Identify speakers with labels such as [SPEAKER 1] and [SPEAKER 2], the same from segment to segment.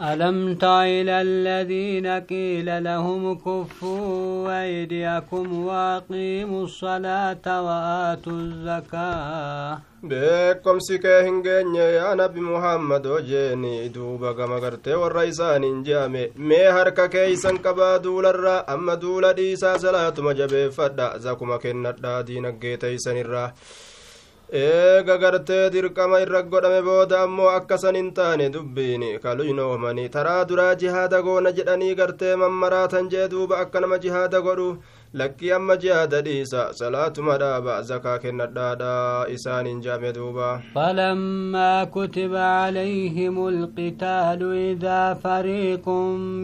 [SPEAKER 1] ألم تر إلى الذين قيل لهم كفوا أيديكم وأقيموا الصلاة وآتوا الزكاة
[SPEAKER 2] beekomsi kee hin geenye yaa nabi muhammadoo jeeni duuba gama gartee warra isaaniin je'ame mee harka keeysan qabaa duularraa amma duula dhiisaa salaatuma jabeeffadha zakuma kennadhaa diinaggee teeysanirraa eega gartee dirqama irra godhame booda ammoo akkasan hin taane dubbiin kaluynoomani taraa duraa jihaada goona jedhanii gartee mammaraatan jee duuba akka nama jihaada godhu lakkii amma jihaada dhiisa salaatuma dhaaba zakaa kennadhaadha isaaniin jaame duuba
[SPEAKER 1] فلما كتب عليهم القتال إذا فريق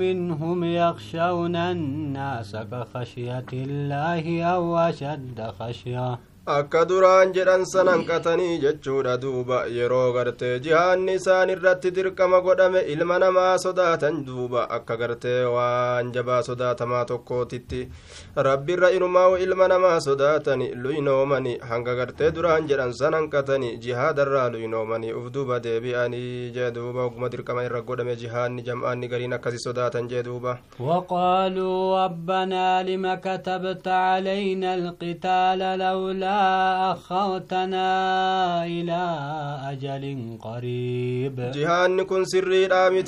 [SPEAKER 1] منهم يخشون الناس كخشية الله أو أشد خشية
[SPEAKER 2] akka duraan jedhan sanan qatanii jechuudha duuba yeroo gartee jihaanni isaan irratti dirqama godhame ilma namaa sodaatan duuba akka gartee waan jabaa sodaatamaa tokkootitti rabbirra inumaa'u ilma namaa sodaatani luynoomani hanga gartee duraan jedhan sanan qatanii jihaadarraa luynoomanii uf duuba deebi'anii jee duuba oguma dirqama irra godhame jihaanni jam'aanni gariin akkasi sodaatan jee duuba
[SPEAKER 1] وقالوا ربنا لم كتبت علينا القتال لولا أخرتنا إلى أجل قريب.
[SPEAKER 2] جهان كن سري رامي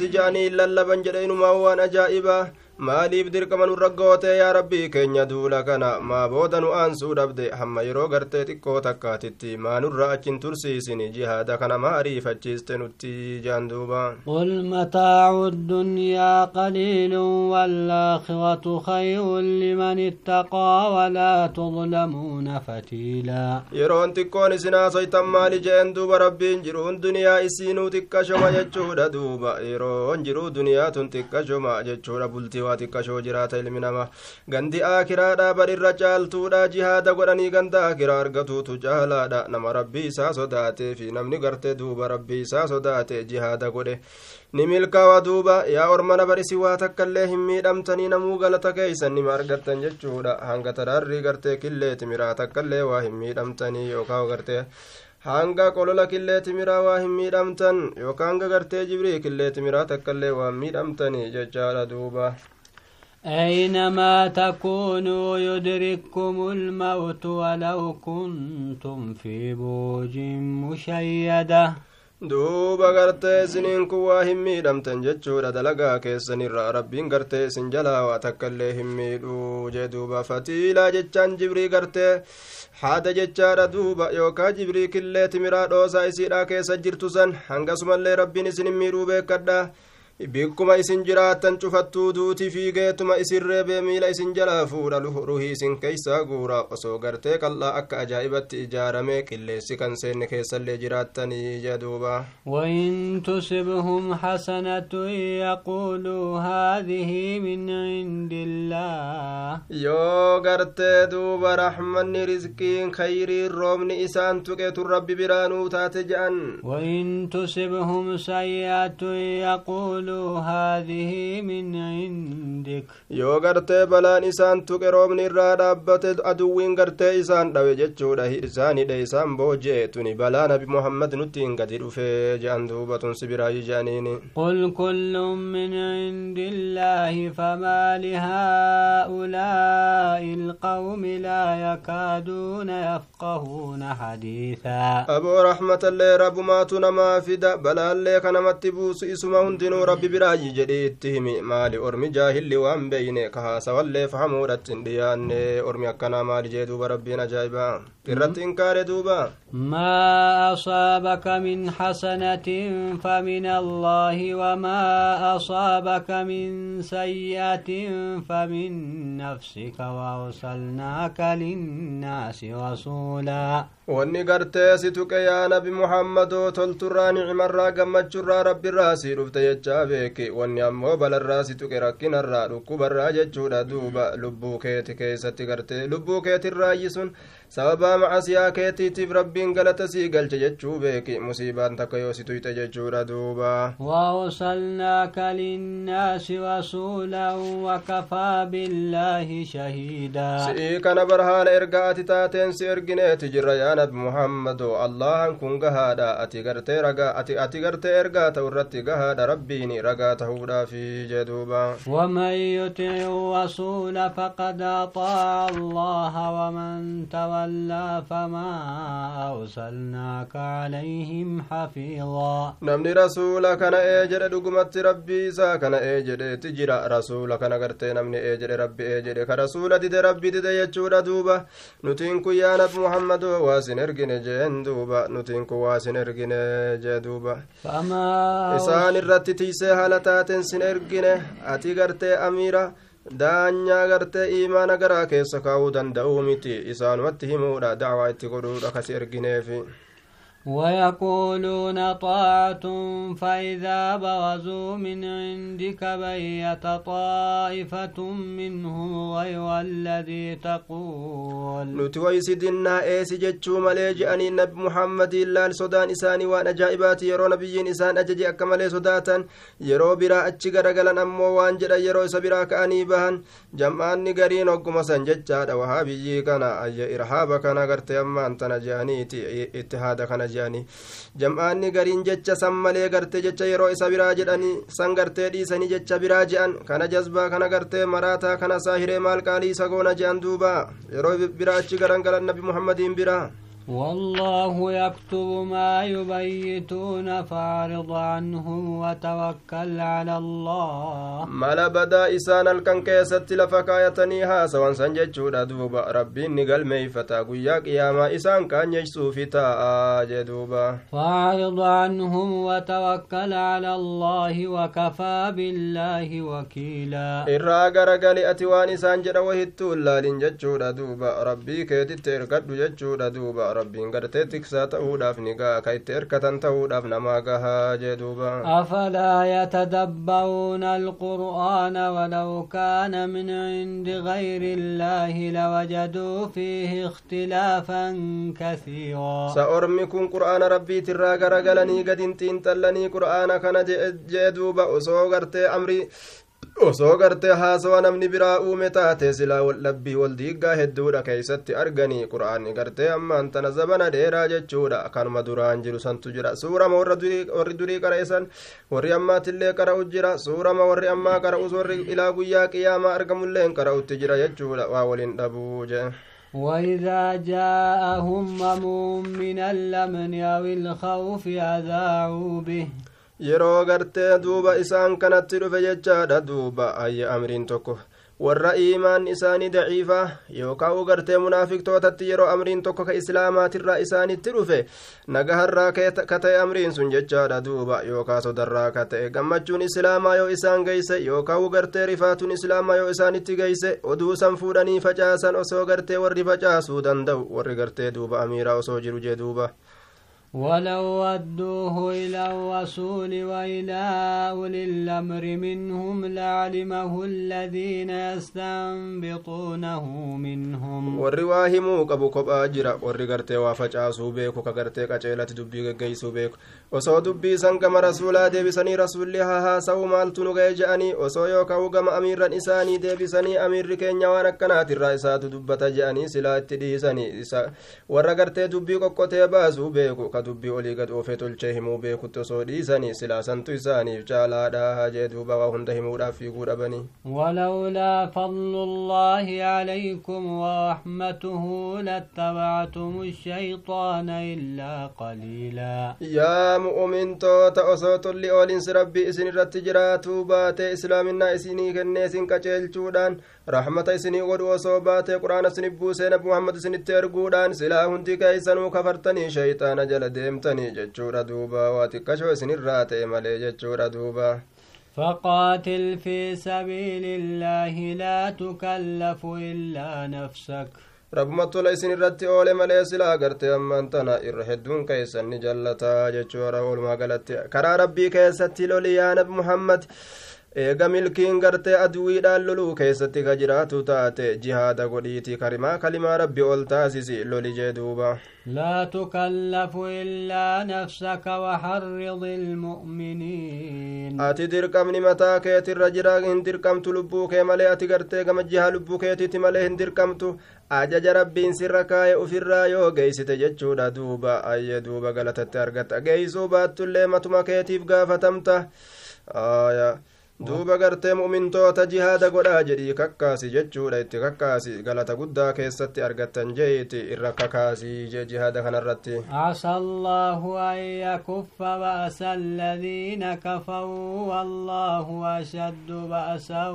[SPEAKER 2] إلا اللبن جرين ما هو نجائبه maaliif dirqama nurra goote yaa rabbii keenya duula kana maa booda nu aansuu dhabde hamma yeroo gartee xiqqoo takkaatitti maa nurra achin tursiisini jihaada kana maa ariifachiiste nutti jaan duuba
[SPEAKER 1] قل متاع الدنيا قليل والآخرة خير لمن اتقى ولا تظلمون فتيلا
[SPEAKER 2] yeroon xiqqoon isinaa soytan maali jeen duuba rabbiin jiruun duniyaa isiinuu xiqqashoma jechuudha duuba yeroon jiruu duniyaa tun xiqqashoma jechuudha bultii waa xiqqashoo jiraata ilmi namaa gandi aakiraadha badhirra caaltuudha jihaada godhanii ganda aakiraa argatuutu caalaadha nama rabbii isaa sodaatee fi namni gartee duuba rabbii isaa sodaate jihaada godhe ni milkaawa duuba yaa ormana barisi waa takkaillee hin miidhamtanii namuu galata keeysan nima argattan jechuudha hanga taraarrii gartee killee timiraa takkaillee waa hin miidhamtanii yookaan gartee hanga qolola killee timiraa waa hin miidhamtan yookaan hanga gartee jibrii killee timiraa takkaillee waa miidhamtanii jechaadha duuba
[SPEAKER 1] أينما تكونوا يدرككم الموت ولو كنتم في بوج مشيدة
[SPEAKER 2] duuba gartee isiniin kun waa hin miidhamtan jechuudha dalagaa keessanirra rabbiin gartee isin jalaa waa takkaillee hin miidhuu jee duuba fatiilaa jechaan jibrii gartee haada jechaadha duuba yookaa jibrii killee timiraa dhoosaa isiidha keessa jirtu san hangasumallee rabbiin isin hin miidhuu beekadha bikkuma isin jiraattan cufattuu duuti fiigeetuma isin reebee miila isin jalaa fuudha ruhii isin keeysaa guura osoo gartee qal'aa akka ajaa'ibatti ijaaramee qilleessi kan seenne keessallee jiraattanii jedhuuba
[SPEAKER 1] تصبهم حسنة يقولوا هذه من عند الله
[SPEAKER 2] yoo gartee duuba raxmanni rizqiin khayriin roobni isaan tuqetu rabbi biraanuu taate je'an
[SPEAKER 1] وإن تصبهم سيئة يقولوا هذه من عندك
[SPEAKER 2] yoo gartee balaan isaan tuqe roobni irraa dhaabbate aduwwiin gartee isaan dhawe jechuudha isaan hidhe isaan booji'e tuni balaa nabi muhammad nuttiin gadi dhufe je'an duuba tun sibiraayyi je'aniini
[SPEAKER 1] قل كل من عند الله فما لهؤلاء القوم لا يكادون يفقهون حديثا
[SPEAKER 2] aboo raxmatallee rabbumaatu namaa fida balaallee kanamatti buusu isuma hundinuu rabbi biraayyi jedhii itti himi maali ormi jaahilli waan beeyne ka haasawallee fahamuudhatti hin dhiyaanne ormi akkanaa maali jee duuba rabbiin ajaa'ibaa irratti inkaare duuba
[SPEAKER 1] ما أصابك من حسنة فمن الله وما أصابك من سيئة فمن نفسك وأرسلناك للناس رسولا.
[SPEAKER 2] وني قرتي ستك يا نبي محمد وطلت راني عمر را قمت ربي راسي رفت جابيكي ونّي أمو بل الراسي تك ركنا الرار كبر راجت جرى دوبا لبوكيتي كيستي قرتي لبوكيتي الرايسون sababaa macasiyaa keetiitiif rabbiin galata sii galche jechuu beeki musiibaan takka yoo si tuyxe jechuudha duuba
[SPEAKER 1] وأرسلناك للناس رسولا وكفى بالله شهيدا
[SPEAKER 2] si'ii kana barhaala erga ati taateen si ergineeti jirra yaa nabi muhammado allahan kun gahaadha ati gartee ragaa ati ati gartee ergaa ta'u irratti gahaadha rabbiin ragaa tahuudhaafi jee duuba
[SPEAKER 1] ومن يطع الرسول فقد أطاع الله ومن صلى فما أرسلناك عليهم حفيظا.
[SPEAKER 2] نمني رسولك أنا أجر دقمت ربي ساك أنا أجر تجر رسولك أنا قرت نمني أجر ربي أجر كرسولة دي ربي دي دي يتشور دوبا. نتينك يا نب محمد واسن ارقن جين دوبا. نتينك واسن ارقن جين دوبا.
[SPEAKER 1] فما
[SPEAKER 2] إسان الرتي تيسي حالتات سن ارقن أتي قرت أميرا. Daanyaa gartee iimaana garaa keessa kaa'uu danda'uu miti isaanumatti himuudha dacwaa itti godhuudha kasi ergineefi
[SPEAKER 1] ويقولون طاعة فإذا برزوا من عندك بيت طائفة منهم غير الذي تقول.
[SPEAKER 2] نتوي سيدنا إيسي جتشو مليج أني نبي محمد إلا السودان إساني وأنا جايباتي يرو نبي إنسان أججي أكما لي سوداتا يرو برا أتشقر غلن أمو وانجر يرو سبرا كأني بهن جمعان نقرين وقم سنجتشا دوها بيجي كان أي إرحابك نغرت أمان تنجانيتي اتحادك نجانيتي je'anii jam'aanni gariin jecha san malee gartee jecha yeroo isa biraa jedhanii san gartee dhiisanii jecha biraa je'an kana jazbaa kana gartee maraataa kana saahiree maal qaalii isa goona je'an duuba yeroo biraa achi garangalan nabi muhammadiin biraa
[SPEAKER 1] والله يكتب ما يبيتون فاعرض عنهم وتوكل على الله.
[SPEAKER 2] ما بدا إسان الكن كيست ها يتنيها سوى سنجج دوبا ربي نقل ميفتا قياك يا ما إسان كان يجسو فتا جدوبا
[SPEAKER 1] فاعرض عنهم وتوكل على الله وكفى بالله وكيلا.
[SPEAKER 2] إراغ رقل أتوان إسان جروه التولى لنجج ربي كيت تركد جج دوبا rabbiin gartee tiksaa ta'uudhaaf ni gaha ka itti erkatan ta'uudhaaf namaa gahaa jee duuba
[SPEAKER 1] أفلا يتدبرون القرآن ولو كان من عند غير الله لوجدوا فيه اختلافا كثيرا
[SPEAKER 2] sa ormi kun qur'aana rabbiitirraa garagalanii gadin xiinxallanii qur'aana kana jee duuba osoo gartee amrii osoo gartee haasawa namni biraa uume taate silaa waldhabbii wal diiggaa hedduudha keeysatti arganii qur'aanni gartee ammaan tana zabana dheeraa jechuudha kanuma duraan jiru santu jira suurama warri durii qara'esan warri ammaatillee qara'u jira suurama warri ammaa qara'us warri ilaa guyyaa qiyaamaa argamulleen qara'utti jira jechuudha waa waliin dhabuu jee
[SPEAKER 1] وإذا جاءهم أمر من الأمن أو الخوف أذاعوا به
[SPEAKER 2] yeroo gartee duuba isaan kanatti dhufe jechaadha duuba ayya amriin tokko warra iimaan isaanii daciifa yookaan gartee munaafiqtootatti yeroo amriin tokko ka islaamaatirraa isaanitti dhufe nagaharraa ka ta'e amriin sun jechaadha duuba yookaan sodarraa ka ta'e gammachuun islaamaa yoo isaan geeyse yookaan gartee rifaatuun islaamaa yoo isaanitti geeyse oduu san fuudhanii facaasan osoo gartee warri facaasuu danda'u warri gartee duuba amiiraa osoo jiru jee duuba.
[SPEAKER 1] ولو ودوه إلى الرسول وإلى أولي الأمر منهم لعلمه الذين يستنبطونه منهم.
[SPEAKER 2] والرواه موك أبو كبا جرا والرغرت وافج آسو بيكو كغرت كجيلة دبي غيسو وصو دبي سنك مرسولا دي بساني رسول لها ها سو مالتون غيجاني وصو يوك أوغم أمير رنساني دي بساني أمير ركين يوانك كنات الرئيسة دبتا جأني سلا اتدي ساني ورغرت دبي كوكو تيباسو dubbii olii gad oofee tolchee himuu beekutti osoo dhiisanii silaasantu isaaniif caalaadha jee duuba waa hunda himuudhaaf fiiguu dhabanii
[SPEAKER 1] ولولا فضل الله عليكم ورحمته لاتبعتم الشيطان إلا قليلا
[SPEAKER 2] yaa mu'umintoota osoo tolli oolinsi rabbii isin irratti jiraatuu baate islaaminaa isinii kennee isin qaceelchuudhaan rahmata isinii godhu osoo baate quraana isinif buusee nabi muhammad isinitti erguudhaan silaa hundi keeysanuu kafartanii shayxaana jala deemtanii jechuudha duuba waa xiqqashoo isinirraa ta'e malee jechuudha duuba
[SPEAKER 1] فقاتل في سبيل الله لا تكلف إلا نفسك
[SPEAKER 2] rabbuma tola isin irratti oole malee silaa agartee ammaan tana irra hedduun keessan ni jallataa jechuudha walumaa galatti karaa rabbii keessatti loli yaa nabi muhammad eega milkiin gartee aduwiidhaan loluu keessatti ka jiraatu taate jihaada godhiiti karimaa kalimaa rabbi ol taasisi loli jee duuba
[SPEAKER 1] لا تكلف إلا نفسك وحرض المؤمنين
[SPEAKER 2] ati dirqamni mataa keetirra jira hin dirqamtu lubbuu kee malee ati gartee gama jihaa lubbuu keetitti malee hin dirqamtu ajaja rabbiin sirra kaa'e ufirraa yoo geeysite jechuudha duuba ayye duuba galatatti argatta geeysuu baattullee matuma keetiif gaafatamta aya duuba gartee mu'mintoota jihaada godhaa jedhii kakkaasi jechuudha itti kakkaasi galata guddaa keessatti argattan jeeti irra kakaasii jee jihaada kanarratti
[SPEAKER 1] عسى الله أن يكف بأس الذين كفروا والله أشد بأسا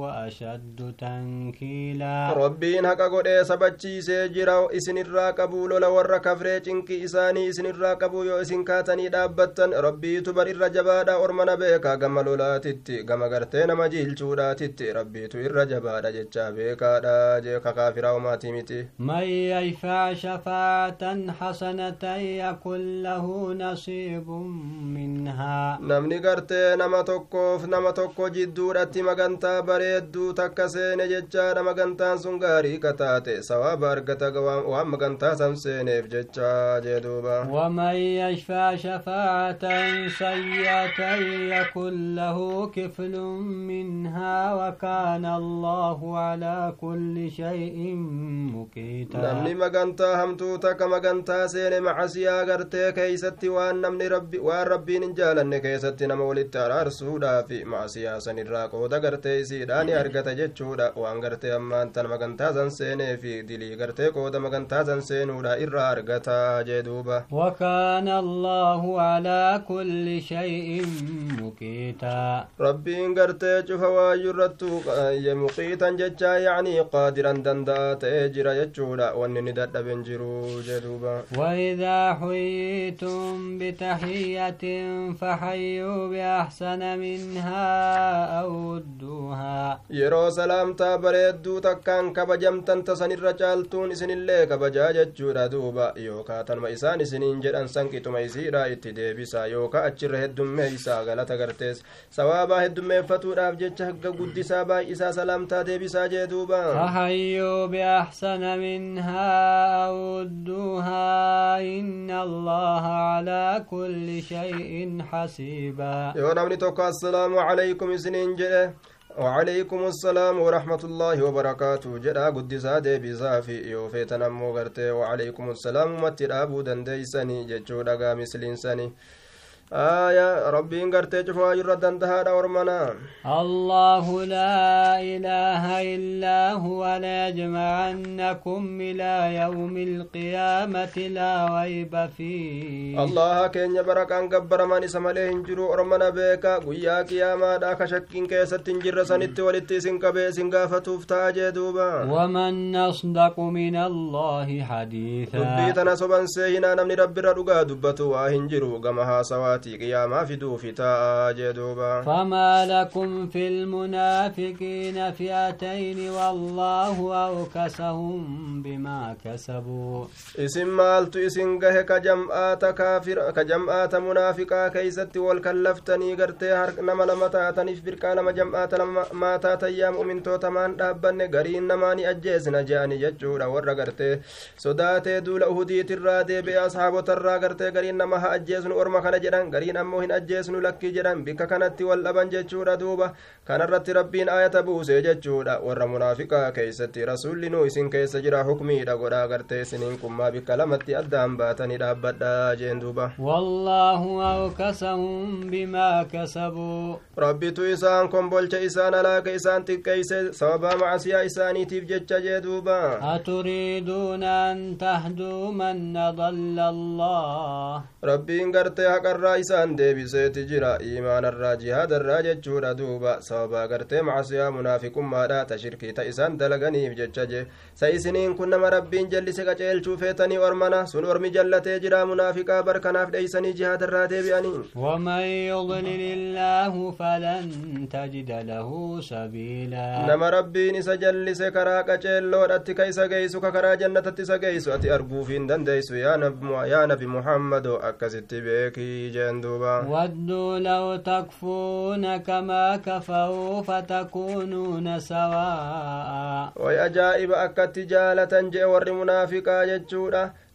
[SPEAKER 1] وأشد تنكيلا
[SPEAKER 2] rabbiin haqa godhee sabachiisee jira isinirraa qabuu lola warra kafree cinqii isaanii isinirraa qabuu yoo isin kaatanii dhaabbattan rabbiitu bar irra jabaadha ormana beekaa gama lolaatitti gama gartee nama jiilchuudhaatitti rabbiitu irra jabaadha jechaa beekaadha jee kakaafiraa homaatii miti
[SPEAKER 1] من يشفع شفاعة حسنة يكن له نصيب منها
[SPEAKER 2] namni gartee nama tokkoof nama tokko jidduudhatti magantaa bareedduu takka seene jechaadha magantaan sun gaarii kataate sawaaba argata waan magantaa san seeneef jechaa jee duuba
[SPEAKER 1] ومن يشفع شفاعة سيئة يكن له طفل منها وكان الله على كل شيء مقيتا.
[SPEAKER 2] نمني مغنتا همتو تك مغنتا سين محسيا غرتي كيستي وان ربي وان ربي نجال ان نمولي تارار سودا في محسيا سن الراق ودا سيداني أرغتا جچودا وان غرتي أمان تن مغنتا زن في دلي غرتي كودا مغنتا زن سين ودا ارى أرغتا جدوبا
[SPEAKER 1] وكان الله على كل شيء مكيتا ربي
[SPEAKER 2] rabbiin gartee cufa waayyurrattu muqiitan jechaa yacnii qaadiran danda'a ta'ee jira jechuudha wanni ni dadhaben jiru jee duuba
[SPEAKER 1] وإذا حييتم بتحية فحيوا بأحسن منها أو ردوها
[SPEAKER 2] yeroo salaamtaa bareedduu takkaan kabajamtan tasanirra caaltuun isinillee kabajaa jechuudha duuba yookaa tanuma isaan isiniin jedhan sanqixuma isiidha itti deebisa yookaa achirra heddummeeysaa galata gartees sawaabaa heddummeeffatuudhaaf jecha hagga guddisaa baay'isaa salaamtaa deebisaa jee duuba.
[SPEAKER 1] فحيوا بأحسن منها أو ردوها إن الله على كل شيء حسيبا
[SPEAKER 2] yoo namni tokko assalaamu calaykum isiniin jedhe وعليكم السلام ورحمة الله وبركاته جدا قدسا ديبسا في يوفيتنا مو غرتي وعليكم السلام مترابو دنديسني ججو دقا مثلين سني آية ربي غرتي شفوا يرى دندها دورمنا
[SPEAKER 1] الله لا إله إلا هو ليجمعنكم إلى يوم القيامة لا ريب فيه.
[SPEAKER 2] الله كين بركان قبر من سمله إنجرو ورمنا بيكا قيا قياما داك شكين كيست إنجر سنت ولتي سنكبه سنقافتوف تاجي دوبا.
[SPEAKER 1] ومن أصدق من الله حديثا.
[SPEAKER 2] tana soban seehinaa namni rabbirra dhugaa dubbatu waa hin jiru
[SPEAKER 1] فما لكم في المنافقين فئتين والله أوكسهم بما كسبوا.
[SPEAKER 2] إسم مالت إسم قه كجمعة كافر كجمعة منافقة كيست والكلفتني قرتي هرق نما لما في بركان ما جمعة لما ما تاتي من توتمان دابن قرين نماني أجيزنا جاني جدجورا ورقرتي سداتي دول أهدي ترادي بأصحاب ترى قرتي قرين نما أجيزن ورما خنجران gariin ammoo hin ajjeesnu lakkii jedhan bikka kanatti wal dhaban jechuudha duuba kanarratti rabbiin aayata buuse jechuudha warra munaafiqaa keeysatti rasulli nu isin keessa jira hukmiidha godhaa gartee isiniin kummaa bikka lamatti addaan baatanii dhaabbadha jeen duuba
[SPEAKER 1] والله أوكسهم بما كسبوا
[SPEAKER 2] rabbitu isaan kombolcha isaan alaaka isaan xiqqeeyse sababaa macasiyaa isaaniitiif jecha jee duuba
[SPEAKER 1] أتريدون أن تهدوا من أضل الله
[SPEAKER 2] rabbiin gartee haqarraa isaan deebiseeti jira iimaanarraa jihaadarraa jechuudha duuba sababaa gartee macasiyaa munaafiqummaadha ta shirkii ta isaan dalaganiif jecha je sa isiniin kun nama rabbiin jallise qaceelchuu feetanii ormana sun ormi jallatee jira munaafiqaa barkanaaf dheeysanii jihaadarraa deebi'anii
[SPEAKER 1] ومن يضلل الله فلن تجد له سبيلا
[SPEAKER 2] geeysu ka karaa jannatatti isa geeysu ati arguuf hin dandeeysu yaa nabi- yaa nabi muhammado akkasitti
[SPEAKER 1] دوبا ودوا لو تكفون كما كفوا
[SPEAKER 2] فتكونون سواء. ويجائب أكت جالة جئ ور منافقا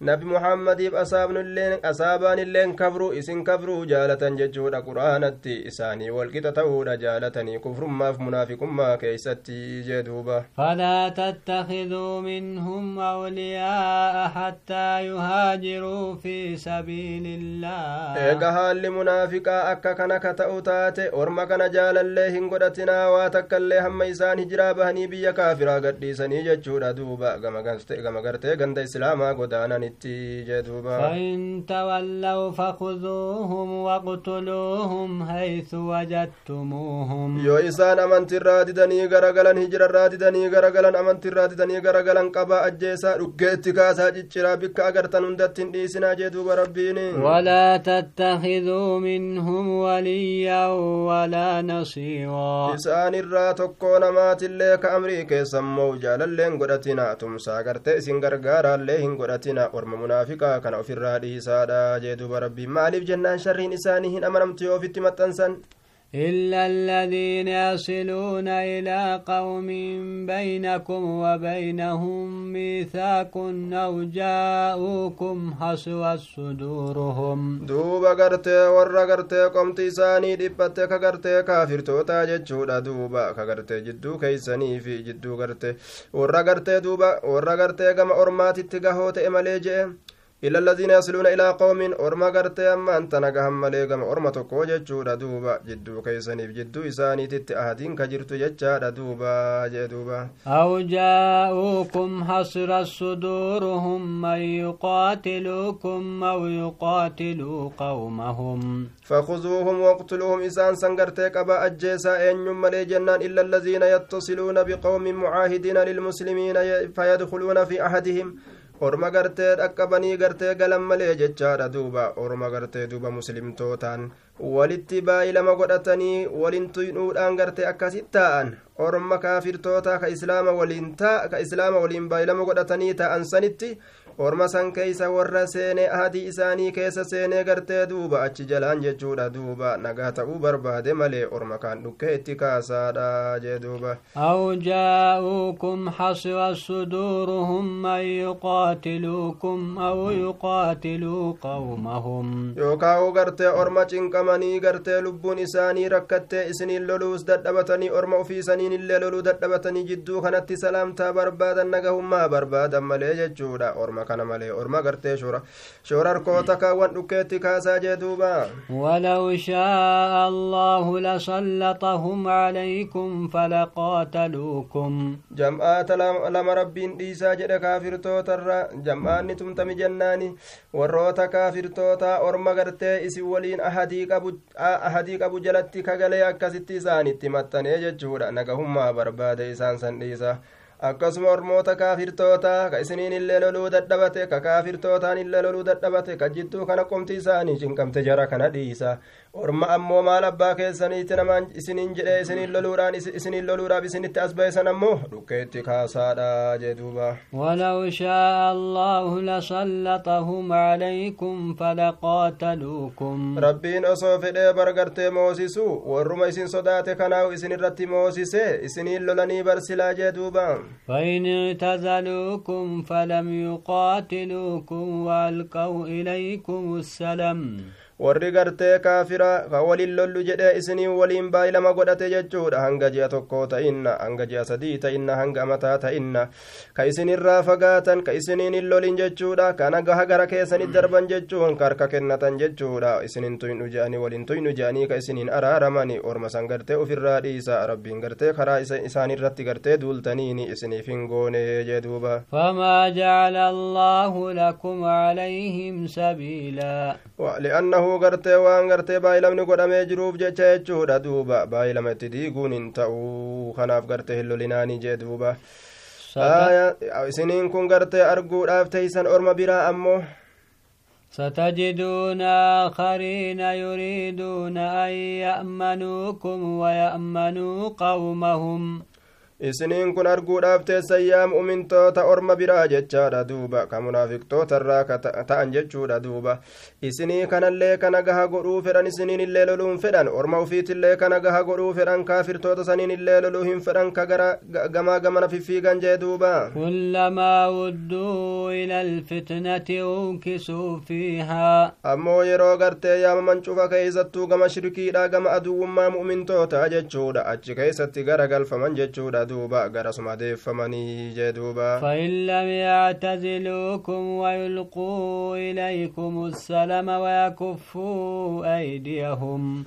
[SPEAKER 2] nabi muhammadiif asaabaan illeen kabruu isin kabruu jaalatan jechuudha qur'aanatti isaanii walqixa ta'uudha jaalatanii kufrummaaf munaafiqummaa keeysatti jee duuba
[SPEAKER 1] falaa tattakiduu minhum awliyaa'a hattaa yuhaajiruu fi sabiilillah
[SPEAKER 2] eega haalli munaafiqaa akka kana ka ta'u taate orma kana jaalallee hin godhatinaa waa takkaillee hamma isaan hijiraa bahanii biyya kaafiraa gadhiisanii jechuudha duuba gama gartee ganda islaamaa godaanan
[SPEAKER 1] فإن تولوا فخذوهم واقتلوهم حيث وجدتموهم.
[SPEAKER 2] يو إسان أمن تراد دني غرغلا هجر راد دني غرغلا أمن تراد دني غرغلا قبا أجيسا رقيت كاسا جيشرا بك أغر تنمدتن دي سنا جدوب ربيني.
[SPEAKER 1] ولا تتخذوا منهم وليا ولا
[SPEAKER 2] نصيوا إسان الراتقون مات الليك أمريكي سمو جالا لنقرتنا تمسا غرتئس غرغارا لهنقرتنا orma munaafiqaa kana ofirraa dhiisaadha jee duba rabbiin maaliif jennaan sharriin isaanii hin amanamtu yoo ofitti maxxansan
[SPEAKER 1] إلا الذين يصلون إلى قوم بينكم وبينهم ميثاق أو جاءوكم حسوت صدورهم
[SPEAKER 2] duuba gartee warra gartee qomti isaanii dhiphatte ka gartee kaafirtootaa jechuudha duuba ka gartee jidduu keeysanii fi jidduu gartee warra gartee duuba warra gartee gama ormaatitti gahoo إلا الذين يصلون إلى قوم أرما غرتي أما أنت نغهم مليغم أرما تقو جتشورا دوبا جدو كيسانيف جدو إساني تت أهدين كجرتو جتشارا دوبا جدوبا.
[SPEAKER 1] أو جاءوكم حسر صدورهم من يقاتلوكم أو يقاتلوا قومهم.
[SPEAKER 2] فخذوهم واقتلوهم. إسان سنغرتي قبا أجيسا أن ملي جنان. إلا الذين يتصلون بقوم معاهدين للمسلمين. فيدخلون في أحدهم. Orma gartee dhaqqabanii gartee galan malee jechaadha duuba orma gartee duuba muslimtootaan walitti baay'ilama godhatanii walin tuynuudhaan gartee akkasit taa'an orma kaafirtoota ka islaama waliin taa ka islaama waliin baay'ilama godhatanii taa'an sanitti orma san keeysa warra seenee ahadii isaanii keessa seenee gartee duuba achi jalaan jechuudha duuba nagaa ta'uu barbaade malee orma kaan dhukkee itti kaasaadha jee duuba
[SPEAKER 1] أو جاءوكم حسرت صدورهم من يقاتلوكم أو يقاتلوا قومهم
[SPEAKER 2] yookaa gartee orma cinqamanii gartee lubbuun isaanii rakkattee isiniin loluus dadhabatanii orma ofiisaniin illee loluu dadhabatanii jidduu kanatti salaamtaa barbaadan nagahummaa barbaadan malee jechuudha orma kana malee orma gartee shora shorarkoota kaawwan dhukkeetti kaasaa jee duuba
[SPEAKER 1] ولو شاء الله لسلطهم عليكم فلقاتلوكم
[SPEAKER 2] jam'aata lama rabbiin dhiisaa jedhe kaafirtootarra jam'aanni tumtami jennaani warroota kaafirtoota orma gartee isin waliin ahadii qabu jalatti kagalee akkasitti isaanitti maxxanee jechuudha nagahummaa barbaade isaan san dhiisa akkasuma ormoota kaafirtoota ka isiniin illee loluu dadhabate ka kaafirtootaan illee loluu dadhabate ka jidduu kana qomti isaanii cinqamte jara kana dhiisa orma ammoo maal abbaa keessaniitti namaan isiniin jedhee isiniin loluudhaan isiniin loluudhaaf isinitti as bayesan ammoo dhukkeetti kaasaadha jee duuba
[SPEAKER 1] ولو شاء الله لسلطهم عليكم فلقاتلوكم
[SPEAKER 2] rabbiin osoo fedhee bargartee moosisu warruma isin sodaate kanaahu isin irratti moosise isiniin lolanii barsilaa jee duuba
[SPEAKER 1] فإن اعتزلوكم فلم يقاتلوكم وألقوا إليكم السلام
[SPEAKER 2] warri gartee kaafira ka waliin lollu jedhee isiniin waliin baay'ilama godhate jechuudha hanga ji'a tokkoo ta'inna hanga ji'a sadii ta'inna hanga amataa ta'inna ka isinirraa fagaatan ka isiniin hin lolin jechuudha kana gaha gara keessanit darban jechuun karka kennatan jechuudha isinin tuynu je'anii waliin tuynu je'anii ka isiniin araaramani orma san gartee ufirraa dhiisa rabbiin gartee karaa isaanirratti gartee duultaniini isiniif hin goone jee duuba
[SPEAKER 1] فما جعل الله لكم عليهم سبيلا
[SPEAKER 2] li'annahu gartee waan gartee baay'ilamni godhamee jiruuf jecha jechuudha duuba baay'ilama itti diiguun hin ta'u kanaaf gartee hin lolinaanii jee duuba isiniin kun gartee arguudhaaf teeysan orma biraa ammoo
[SPEAKER 1] ستجدون آخرين يريدون أن يأمنوكم ويأمنوا قومهم
[SPEAKER 2] isiniin kun arguudhaaf teessan yaa mu'mintoota orma biraa jechaadha duuba ka munaafiqtootarraa ta'an jechuudha duuba isinii kanallee kana gaha godhuu fedhan isiniin illee loluun fedhan orma ufiitillee kana gaha godhuu fedhan kaafirtoota saniin illee loluu hin fedhan ka gara gamaa gamana fiffiigan jee duuba
[SPEAKER 1] كلما ودوا إلى الفتنة أوكسوا فيها
[SPEAKER 2] ammoo yeroo gartee yaamaman cufa keeysattuu gama shirkiidha gama aduwwummaa mu'mintoota jechuudha achi keeysatti gara galfaman jechuudha garasuma deeffamanii jee duuba
[SPEAKER 1] فإن لم يعتزلوكم ويلقوا إليكم السلام ويكفوا أيديهم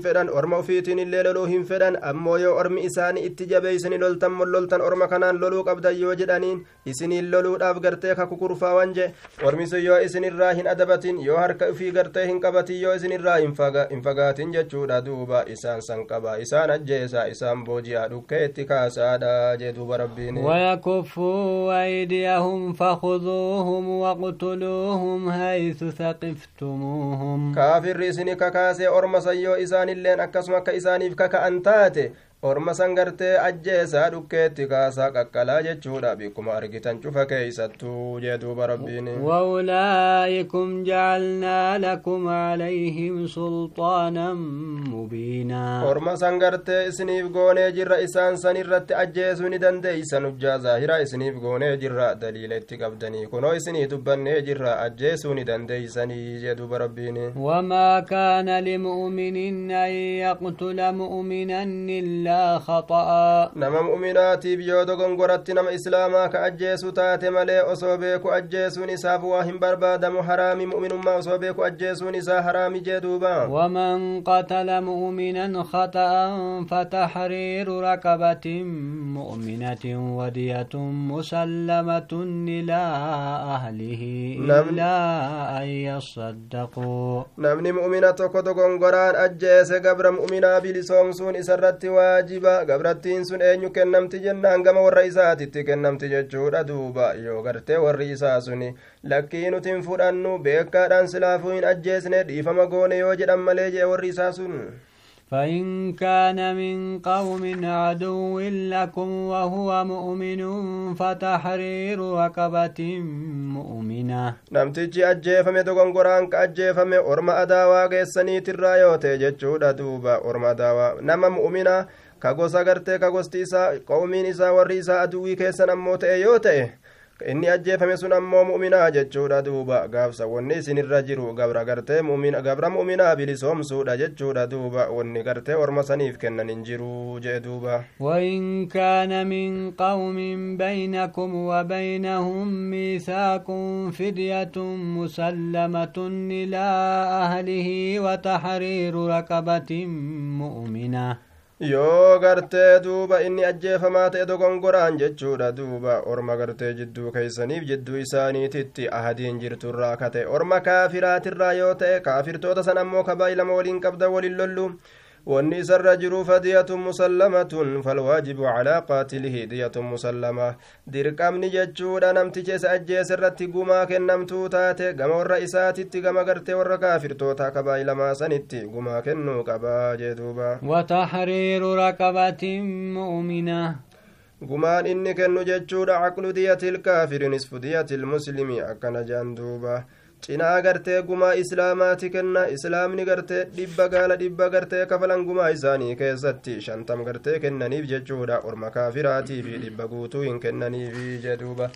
[SPEAKER 2] fedhan orma ufiitiin illee loluu hin fedhan ammoo yoo ormi isaanii itti jabeeysani loltan molloltan orma kanaan loluu qabdan yoo jedhaniin isiniin loluudhaaf gartee ka kukurfaawan je ormi sun yoo isinirraa hin adabatin yoo harka ufii gartee hin qabatin yoo isinirraa hin fagaatin jechuudha duuba isaan san qaba isaan ajjeesa isaan booji'a
[SPEAKER 1] ويكفوا أيديهم فخذوهم وقتلوهم حيث ثقفتموهم
[SPEAKER 2] كافر ريسني كاكاسي أرمسيو إساني اللين أكسمك إساني فكاك أنتاتي orma san gartee ajjeesaa dhukkeetti kaasaa qaqqalaa jechuudha bikkuma argitan cufa keeysattuu jee duuba rabbiin
[SPEAKER 1] وأولئكم جعلنا لكم عليهم سلطانا مبينا
[SPEAKER 2] orma san gartee isiniif goonee jirra isaan san irratti ajjeesuu ni dandeeysan hujjaa zaahira isiniif goonee jirra daliila itti qabdanii kunoo isinii dubbannee jirra ajjeesuu ni dandeeysanii jee duuba rabbiin
[SPEAKER 1] وما كان لمؤمن أن يقتل مؤمنا خطأ
[SPEAKER 2] nama islaamaa ka ajjeesu taate malee osoo beeku ajjeesuun isaaf waa hin barbaadamu haraami mu'minummaa osoo beeku ajjeesuun isaa haraami jee duuba
[SPEAKER 1] ومن قتل مؤمنا خطأ فتحرير رقبة مؤمنة ودية مسلمة إلى أهله
[SPEAKER 2] نعم.
[SPEAKER 1] إلا أن يصدقوا
[SPEAKER 2] namni mu'mina tokko dogongoraan ajjeese gabra mu'minaa bilisoomsuun isarratti waajiba gabrattiin sun eenyu kennamti jennaan gama warra isaatitti kennamti jechuudha duuba yoo gartee warri isaa suni lakkii nuti hin fudhannu beekaadhaan silaafuu hin ajjeesne dhiifama goone yoo jedhan malee jee warri isaa sun
[SPEAKER 1] فإن كان من قوم عدو لكم وهو مؤمن فتحرير رقبة مؤمنة
[SPEAKER 2] dogongoraan ka ajjeefame orma adaawaa geessaniitirraa yoo ta'e jechuudha duuba orma adaawaa nama mu'mina ka gosa gartee ka gosti isaa qawmiin isaa warri isaa aduwwii keessan ammoo ta'e yoo ta'e inni ajjeefame sun ammoo mu'minaa jechuudha duuba gaafsa wanni isinirra jiru gabra gartee mu'mina gabra mu'minaa bilisoomsuudha jechuudha duuba wanni gartee orma saniif kennan hin jiru jee duuba
[SPEAKER 1] وإن كان من قوم بينكم وبينهم ميثاق فدية مسلمة إلى أهله وتحرير رقبة مؤمنة
[SPEAKER 2] yoo gartee duuba inni ajjeefamaa ta'e dogongoraan jechuudha duuba orma gartee jidduu keeysaniif jidduu isaaniititti ahadiin jirturraa kate orma kaafiraatirraa yoo ta'e kaafirtoota san ammoo kabaayilama waliin qabda walin lollu jiru fadiyatun musallamatun falwaajibu calaa qaatilihi diyatun musallama dirqamni jechuudha namticha isa ajjeese irratti gumaa kennamtuu taate gama warra isaatitti gama gartee warra kaafirtoota kabaayilamaa sanitti gumaa kennuu qabaa jee duuba
[SPEAKER 1] وتحرير رقبة مؤمنة
[SPEAKER 2] gumaan inni kennu jechuudha caqlu diyatil kaafiri nisfu diyatil muslimi akkana jaan duuba cinaa gartee gumaa islaamaati kenna islaamni gartee dhibba gaala dhibba gartee kafalan gumaa isaanii keessatti shantam gartee kennaniif jechuudha orma kaafiraatii fi dhibba guutuu hin kennaniifi jedhuuba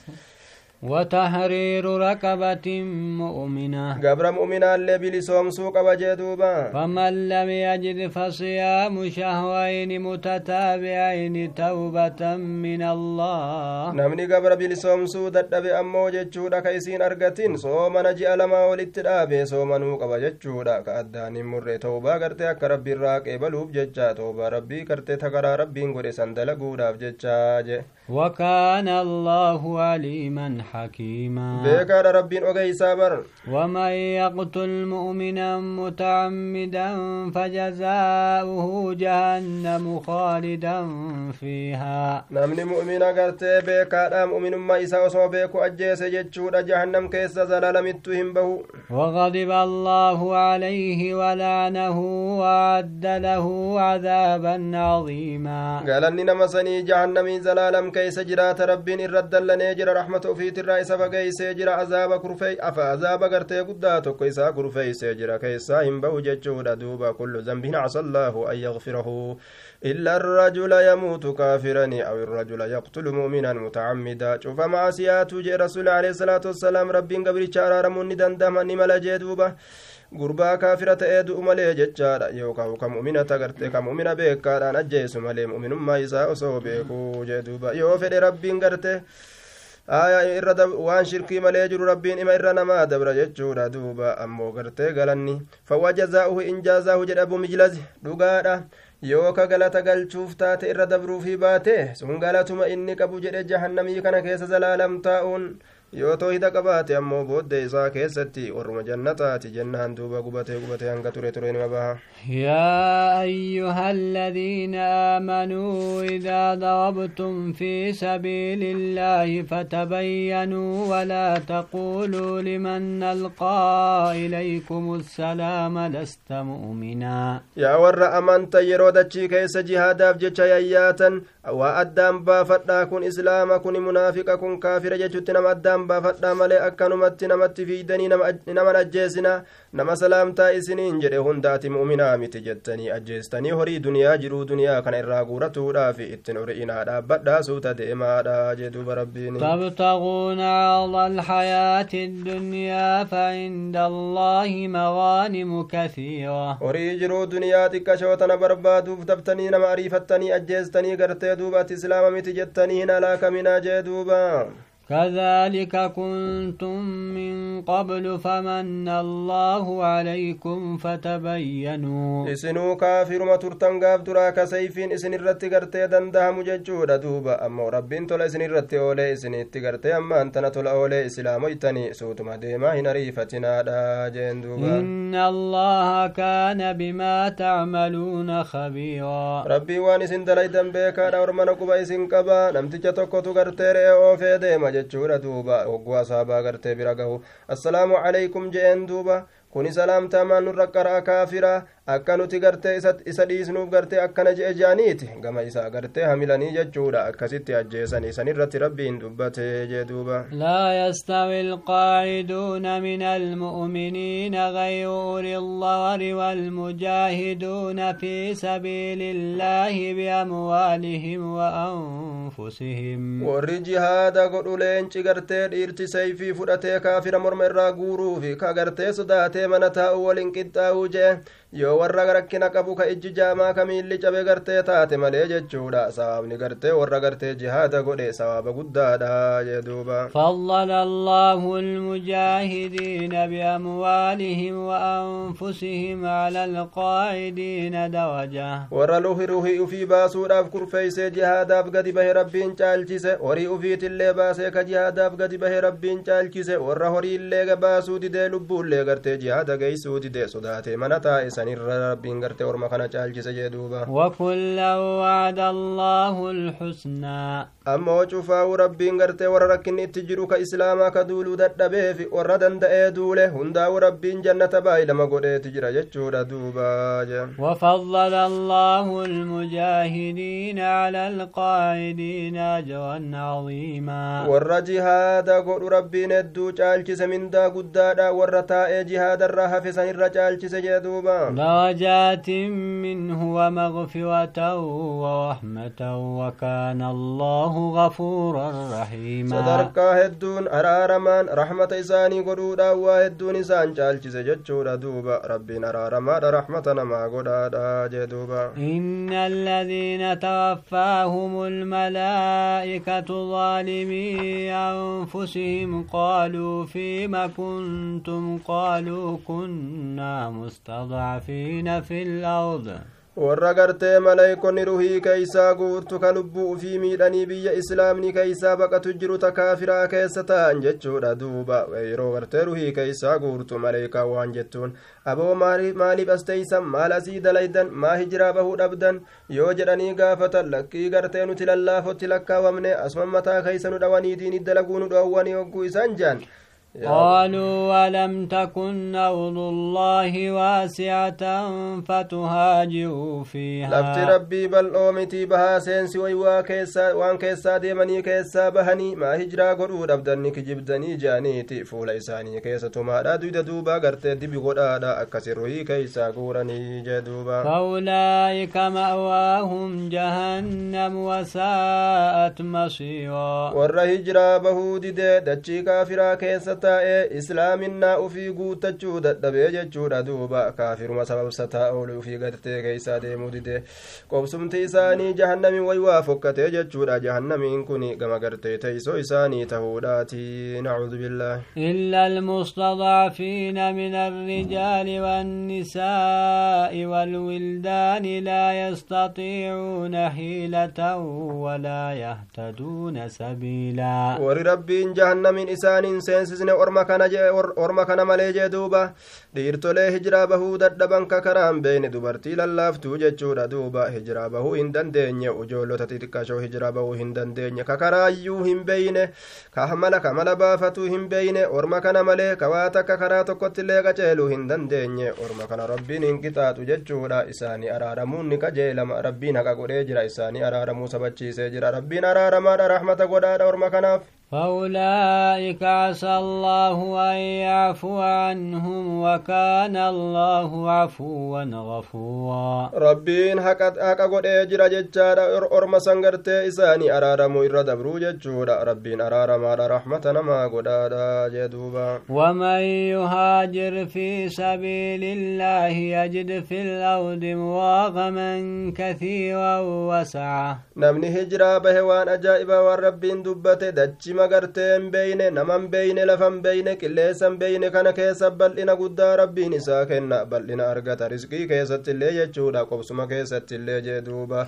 [SPEAKER 1] وتحرير رقبة مؤمنة
[SPEAKER 2] gabra mu'minaallee bilisoomsuu qaba jedhuuba
[SPEAKER 1] فمن لم يجد فصيام شهرين متتابعين توبة من الله
[SPEAKER 2] ammoo jechuudha ka isiin argatin soomana ji'a lamaa walitti dhaabe soomanuu qaba jechuudha ka addaan hin murre toobaa gartee akka rabbiirraa qeebaluuf jecha toobaa rabbii gartee takaraa rabbiin godhe san dalaguudhaaf jecha je
[SPEAKER 1] وكان الله عليما حكيما.
[SPEAKER 2] بيكا ربين أغي سابر
[SPEAKER 1] ومن يقتل مؤمنا متعمدا فجزاؤه جهنم خالدا فيها.
[SPEAKER 2] نمني مؤمنا قرتي بيكا مؤمن ما إسا وصو بيكو أجيس جتشود جهنم كيس زلال متهم به
[SPEAKER 1] وغضب الله عليه ولعنه وأعد له عذابا عظيما.
[SPEAKER 2] قال أني نمسني جهنمي زلالم كيس جرات ربين الرد لنجر رحمة في ترى فقيس جرا عذاب كرفي أفا عذاب قرتي قداتو كيسا كرفي سجرا كيسا هم به جتشود دوبا كل ذنب عسى الله أن يغفره إلا الرجل يموت كافرا أو الرجل يقتل مؤمنا متعمدا شوف معصيات جي رسول عليه الصلاة والسلام ربين قبل شارارمون دندما نملا جدوبا gurbaa kaafira ta'ee du'u malee jechaadha. Yookaan ka mu'minata garte ka mu'mina beekaadhaan ajjeesu malee mu'minummaa isaa osoo beekuu jee duuba. Yoo fedhe rabbiin garte irra waan shirkii malee jiru rabbiin ima irra namaa dabra jechuudha duuba ammoo gartee galanni fawwa jazaa'uhu in jaazaahu jedha bumijlazi dhugaadha yoo ka galata galchuuf taate irra dabruufii baate sun galatuma inni qabu jedhe jahannamii kana keessa zalaalam taa'uun yoo toohida qabaate ammoo booddee isaa keessatti warruma jannataati jennaan duuba gubatee gubatee hanga ture ture nima baha
[SPEAKER 1] يا أيها الذين آمنوا إذا ضربتم في سبيل الله فتبينوا ولا تقولوا لمن ألقى إليكم السلام لست مؤمنا
[SPEAKER 2] يا ور أمنت يرودتشي كيس جهادا بجتشا ياتا وأدام بافتا كن إسلام كن منافق كن كافر جتشت نم أدام baafadhaa malee akkanumatti namatti fiidanii nama ajjeesina nama salaamtaa isiniin jedhe hundaati mu'minaa miti jettanii ajjeestanii horii duniyaa jiruu duniyaa kana irraa guuratuudhaaf ittiin hori'inaa dhaabbadhaa suuta deemaadha jedhuuba rabbiin
[SPEAKER 1] تبتغون عرض الحياة الدنيا فعند الله مغانم كثيرة
[SPEAKER 2] horii jiruu duniyaa xiqqashootana barbaaduuf dabtanii nama ariifattanii ajjeestanii gartee duubatti islaama miti jettanii hin alaakaminaa jee duuba
[SPEAKER 1] كذلك كنتم من قبل فمن الله عليكم فتبينوا.
[SPEAKER 2] إسنو كافر ما ترتن غاب درا كسيفين إسن الرت غرت دندها مججو دوبا. ام رب انت لسن الرت أولي إسن تغرت ام أنت نتل أولي اسلام يتني صوت ما ديما هنا ريفتنا دا جندوبا
[SPEAKER 1] إن الله كان بما تعملون خبيرا.
[SPEAKER 2] ربي وان سن دليدن بك دا ورمنكم اسن قبا نمتي تشتكو تغرت أو فيدي hogguu asaabaa gartee bira gahu assalaamu calaykum je'een duuba kuni salaamtaa maan nurra qara'a kaafira akka nuti gartee isa dhiisnuuf gartee akkana je'e jaaniiti gama isaa gartee hamilanii jechuudha akkasitti ajjeesan isan irratti rabbiin dubbate jee duuba
[SPEAKER 1] لا يستوي القاعدون من المؤمنين غير أولي الضرر والمجاهدون في سبيل الله بأموالهم وأنفسهم
[SPEAKER 2] warri jihaada godhu leenci gartee dhiirti sayfii fudhatee kaafira morma irraa guuruufi ka gartee sodaatee mana taa'u waliin qixxaa'uu jee yoo warra rakkina qabu ka ijji jaamaa ka miilli cabe gartee taate malee jechuudha sawaabni gartee warra gartee jihaada godhe sawaaba guddaadha jee duuba
[SPEAKER 1] فضل الله المجاهدين بأموالهم وأنفسهم على القاعدين درجة
[SPEAKER 2] warra luhi ruhii ufii baasuudhaaf kurfeeysee jihaadaaf gadi bahe rabbiin caalchise horii ufiitillee baasee ka jihaadaaf gadi bahe rabbiin caalchise warra horiillee baasuu didee lubbuullee gartee jihaada geeysuu didee sodaatee mana taa'e سنرر بينغرت ورما كان جال جس جدوبا
[SPEAKER 1] وكل وعد الله الحسنى.
[SPEAKER 2] أما وجفا ورب بينغرت وركن تجرو كاسلاما كدول ددبه في وردن دوله هندا ورب بين جنته باي لما غد تجرا دوبا.
[SPEAKER 1] وفضل الله المجاهدين على القائدين جوا عظيما.
[SPEAKER 2] والرجهاد غد ربي ندو جال جس من دا غدادا ورتا جهاد الرحف سنرر جال جس جدوبا
[SPEAKER 1] درجات منه ومغفرة ورحمة وكان الله غفورا رحيما.
[SPEAKER 2] صدرك هدون أرارمان رحمة إساني قدودا وهدون إسان جالك سجد دوبا ربي نرارمان رحمتنا ما قدودا جدوبا
[SPEAKER 1] إن الذين توفاهم الملائكة ظالمي أنفسهم قالوا فيما كنتم قالوا كنا مستضعفين في الأرض
[SPEAKER 2] warra gartee maleeykonni ruhii keeysaa guurtu ka lubbuu ufii miidhanii biyya islaamni keeysaa baqatu jiru ta kaafiraa keessa ta'an jechuudha duuba yeroo gartee ruhii keeysaa guurtu maleeykaa waan jettuun aboo maaliif asteeysan maal asii dalaydan maa hijiraa bahuu dhabdan yoo jedhanii gaafatan lakkii gartee nuti lallaafotti lakkaawamne asuma mataa keeysa nu dhawaniitiin iddalaguu nu dhoowwanii hogguu isaan jaan
[SPEAKER 1] قالوا ولم تكن أرض الله واسعة فتهاجروا فيها؟
[SPEAKER 2] لفت ربي بل أومتي بها سينسي ويوا كيسا وان كيسا ديمني كيسا بهني. ما هجرا قرود أبدني كجبدني جانيتي. فول إساني كيسا تما دويد دوبا. قرتي دبي قرادا أكسروي كيسا قورني جدوبا.
[SPEAKER 1] فأولئك مأواهم جهنم وساءت مصيرا.
[SPEAKER 2] ور هجرا بهود دي. دچي كافرا كيسا taa'ee islaaminaa ufii guuttachuu dadhabee jechuudha duuba kaafiruma sababsa taa'oolu ufii gartee keeysaa deemuu dide qobsumti isaanii jahannami way waa fokkatee jechuudha jahannamiin kun gama gartee teeysoo isaanii tahuudhaati nacuudu billah
[SPEAKER 1] إلا المستضعفين من الرجال والنساء والولدان لا يستطيعون حيلة ولا يهتدون سبيلا
[SPEAKER 2] ور ربين جهنم إسان سينسسن orma kana jee orma kana malee jee duuba dhiirtolee hijiraa bahuu dadhaban ka karaan beeyne dubartii lallaaftuu jechuudha duuba hijiraa bahuu hin dandeenye ujoollota xixiqqashoo hijiraa bahuu hin dandeenye ka karaayyuu hin beeyne ka mala ka mala baafatuu hin beeyne orma kana malee ka waa takka karaa tokkottillee qaceeluu hin dandeenye orma kana rabbiin hin qixaaxu jechuudha isaanii araaramuun ni qajeelama rabbiin haqa godhee jira isaanii araaramuu sabachiisee jira rabbiin araaramaadha rahmata godhaadha orma kanaaf
[SPEAKER 1] فأولئك عسى الله أن يعفو عنهم وكان الله عفوا غفورا.
[SPEAKER 2] ربين حق قد أجر ججارا ارم سنغرت إساني أرارمو إر دبرو ججورا ربين أرارما رحمة نما قد جدوبا.
[SPEAKER 1] ومن يهاجر في سبيل الله يجد في الأرض مراغما كثيرا وسعة
[SPEAKER 2] نمني هجرا بهوان أجائبا والربين دبت دجما gartee hin beeyne nama hin beeyne lafa hin beeyne qilleessa hin beeyne kana keessa bal'ina guddaa rabbiin isaa kenna bal'ina argata riskii keessatti illee jechuudha qobsuma keessatti illee jee duuba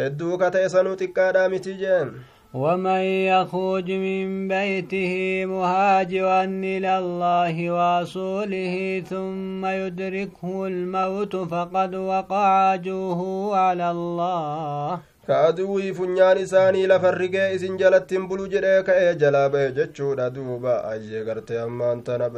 [SPEAKER 2] hedduu ka ta'e sanuu xiqqaadhaa miti jeen
[SPEAKER 1] ومن يخرج من بيته مهاجرا إلى الله ورسوله ثم يدركه الموت فقد وقع أجره على الله
[SPEAKER 2] ka aduwii funyaan isaanii lafarrigee isin jalattin bulu jedhee ka'ee jalaa ba'e jechuudha duuba ayyee gartee ammaan tana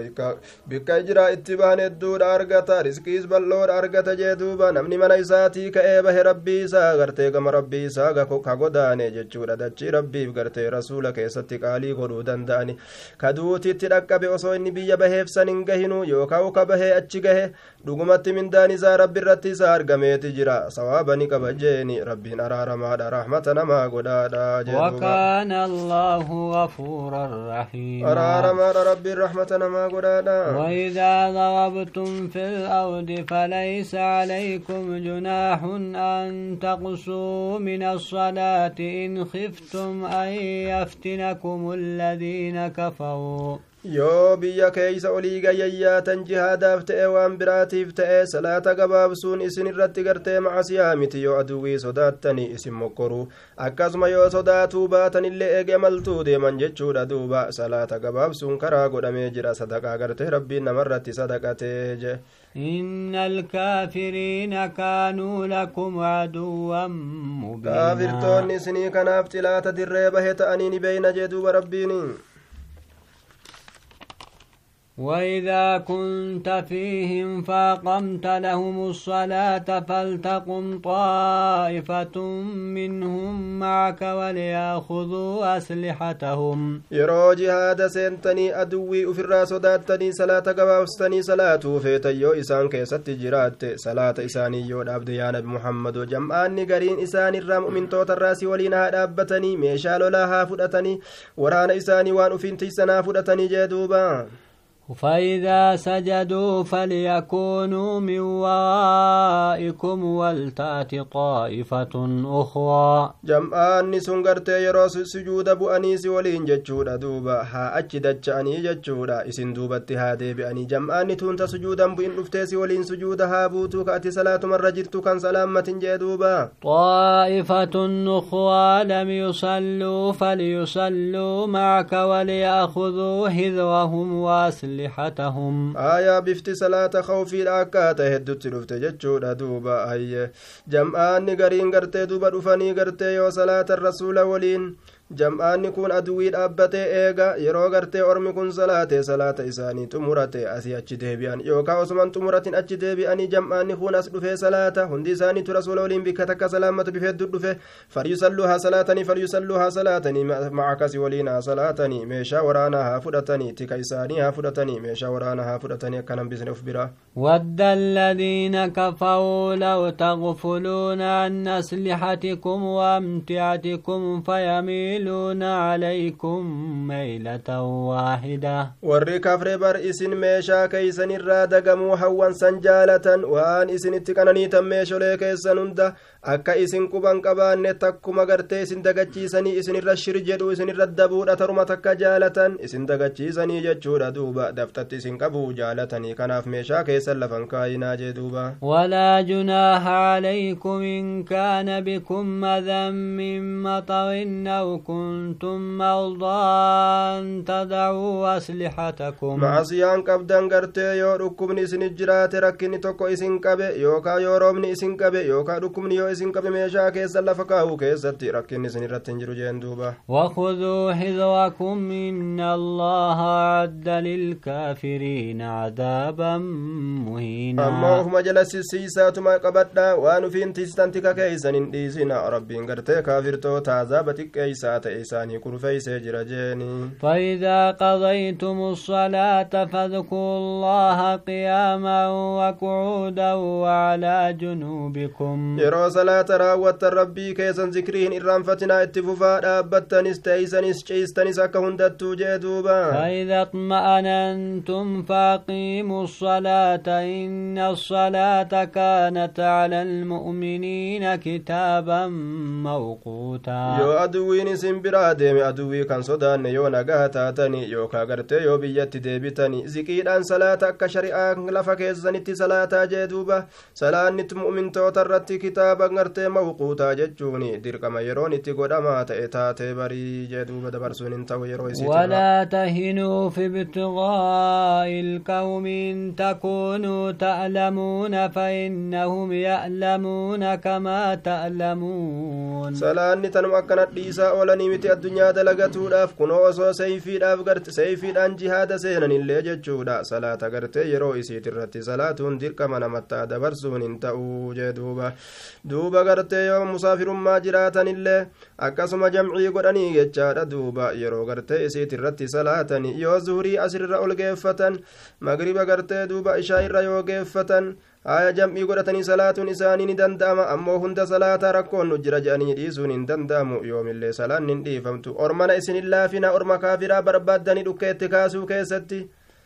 [SPEAKER 2] bikka jira itti baan hedduudha argata riskiis bal'oodha argata jee duuba namni mana isaatii ka'ee bahe rabbii isaa gartee gama rabbii isaa ka godaane jechuudha dachii rabbiif gartee rasuula keessatti qaalii godhuu danda'ani ka duutitti dhaqqabe osoo inni biyya baheefsan hin gahinu yookaan ka bahee achi gahe dhugumatti mindaan isaa rabbi irratti isaa argameeti jira sawaaba ni qaba jeeni rabbiin araarama نمادا رحمة نما قدادا
[SPEAKER 1] وكان الله غفورا رحيما.
[SPEAKER 2] أرارما ربي رحمة نما قدادا.
[SPEAKER 1] وإذا ضربتم في الأرض فليس عليكم جناح أن تقصوا من الصلاة إن خفتم أن يفتنكم الذين كفروا.
[SPEAKER 2] yoo biyya keeysa olii gayyayyaatan jihaadaaf ta'e waan biraatiif ta'e salaata gabaabsuun isin irratti gartee macasiyaa miti yoo aduwii sodaattanii isin mokkoruu akkasuma yoo sodaatuu baatanillee eege maltuu deeman jechuudha duuba salaata gabaabsuun karaa godhamee jira sadaqaa gartee rabbiin namarratti sadaqatee je
[SPEAKER 1] إن الكافرين كانوا لكم عدوا مبينا
[SPEAKER 2] كافرتون سني كناف تلاتة دريبة تأنين بين جدوب ربيني
[SPEAKER 1] وإذا كنت فيهم فأقمت لهم الصلاة فلتقم طائفة منهم معك وليأخذوا أسلحتهم.
[SPEAKER 2] يرو جهاد سنتني أدوي أفرا صداتني صلاة قباوستني صلاة فيتيو إسان كيست جرات صلاة إساني يو عبد يا محمد جمعان نقرين إسان الرام من توت الراس ولينا دابتني ميشال لها فدتني وران إساني وان أفنتي سنا فدتني جدوبا
[SPEAKER 1] فإذا سجدوا فليكونوا من ورائكم ولتأتي طائفة أخرى.
[SPEAKER 2] جمعان نسون قرتي يروس سجود أبو أنيس ولين جتشود دوبا ها أجد أجاني جتشود. إسن دوبا اتهادي بأني جمعان نتون تسجود أبو إن ولين سجود ها بوتو. كأتي صلاة من رجرت كان سلامة جدوبا
[SPEAKER 1] طائفة أخرى لم يصلوا فليصلوا معك وليأخذوا حذرهم وأسلموا.
[SPEAKER 2] Aayaa bifti salaata khawfiidha akkaata heddutti dhufte jechuudha duuba hayye jam'aanni gariin gartee duuba dhufanii gartee yoo salaata rasuula waliin jam'aanni kun aduwii dhaabbatee eega yeroo gartee ormi kun salaate salaata isaanii xumurate asii achi deebi'an yookaan osuman xumuratin achi deebi'anii jam'aanni kun as dhufee salaata hundi isaaniitu rasuula waliin bikka takka salaammatu bifa hedduu dhufe falyusalluu haa salaatanii falyusalluu haa salaatanii macakasi waliin haa salaatanii meeshaa waraanaa haa fudhatanii tika isaanii haa fudhatanii meeshaa waraanaa haa fudhatanii akkanan bisne uf biraa
[SPEAKER 1] ود الذين كفروا لو تغفلون عن أسلحتكم وأمتعتكم يميلون عليكم ميلة واحدة.
[SPEAKER 2] ورّي كفر بر إسن ميشا كيسن الرادة قمو حوان سنجالة وآن إسن اتقنني تميشو لكيسن akka isin quban qabaanne takkuma gartee isin dagachiisanii isinirra shir jedhu isinirra dabuudha taruma takka jaalatan isin dagachiisanii jechuudha duuba daftatti isin qabuu jaalatanii kanaaf meeshaa keessan lafan kaayinaa jee duuba
[SPEAKER 1] جناح عليكم إن كان بكم أذى من مطر أو كنتم مرضى أن تدعوا أسلحتكم
[SPEAKER 2] macasiyaan qabdan gartee yoo dhukkubni isin jiraate rakkinni tokko isin qabe yookaa yoo roobni isin qabe yookaa dhukkubni yoo isin qabe meeshaa keessan lafa kaa'uu keessatti rakkinni isin irratti hin jiru jeen duuba
[SPEAKER 1] وخذوا حذركم إن الله أعد للكافرين عذابا
[SPEAKER 2] ammoo
[SPEAKER 1] مهينا
[SPEAKER 2] ufuma jala sissiisaatuma qabadha waan ufiin tiistan tika keeysan hin dhiisina rabbiin gartee kaafirtoota azaaba xiqqeeysaa ta'e isaanii kurfeeysee jira jeeni
[SPEAKER 1] فإذا قضيتم الصلاة فاذكروا الله قياما وقعودا وعلى جنوبكم
[SPEAKER 2] yeroo salaata raawwattan rabbii keessan zikrii hin irraanfatinaa itti fufaa dhaabbattanis teeysanis ciistanis akka hundattuu jee duuba
[SPEAKER 1] فإذا اطمأننتم فأقيموا الصلاة إن الصلاة كانت على المؤمنين كتابا موقوتا
[SPEAKER 2] yoo aduwwiin isin biraa deeme aduwwii kan sodaanne yoo nagaa taatani yookaa gartee yoo biyyatti deebitani ziqiidhaan salaata akka shari'aa lafa keessanitti salaataa jee duuba salaannitti mu'mintoota irratti kitaaba gartee mawquutaa jechuun dirqama yeroon itti godhamaa ta'e taatee barii jee duuba dabarsuun hin ta'u yeroo isiitti
[SPEAKER 1] ولا تهنوا في ابتغاء القوم إن تكونوا تألمون فإنهم يألمون كما تألمون
[SPEAKER 2] salaanni tanuma akkanat dhiisaa oolanii miti addunyaa dalagatuudhaaf kunoo osoo seeyfiidhaaf garte seeyfiidhaan jihaada seenanillee jechuudha salaata gartee yeroo isiit irratti salaatuun dirqama namattaa dabarsuun hin ta'uu jee duuba duuba gartee yoo musaafirummaa jiraatanillee akkasuma jamcii godhanii jechaadha duuba yeroo gartee isiit irratti salaatani yoo zuhurii asirra ol geeffatan magriba gartee duuba ishaa irra yoo geeffatan aya jam'ii godhatanii salaatuun isaanii ni danda'ama ammoo hunda salaataa rakkoon nu jira jedhanii dhiisuun hin danda'amu yoomillee salaan hin dhiifamtu ormana isin hin laafina orma kaafiraa barbaaddanii dhukkeetti kaasuu keessatti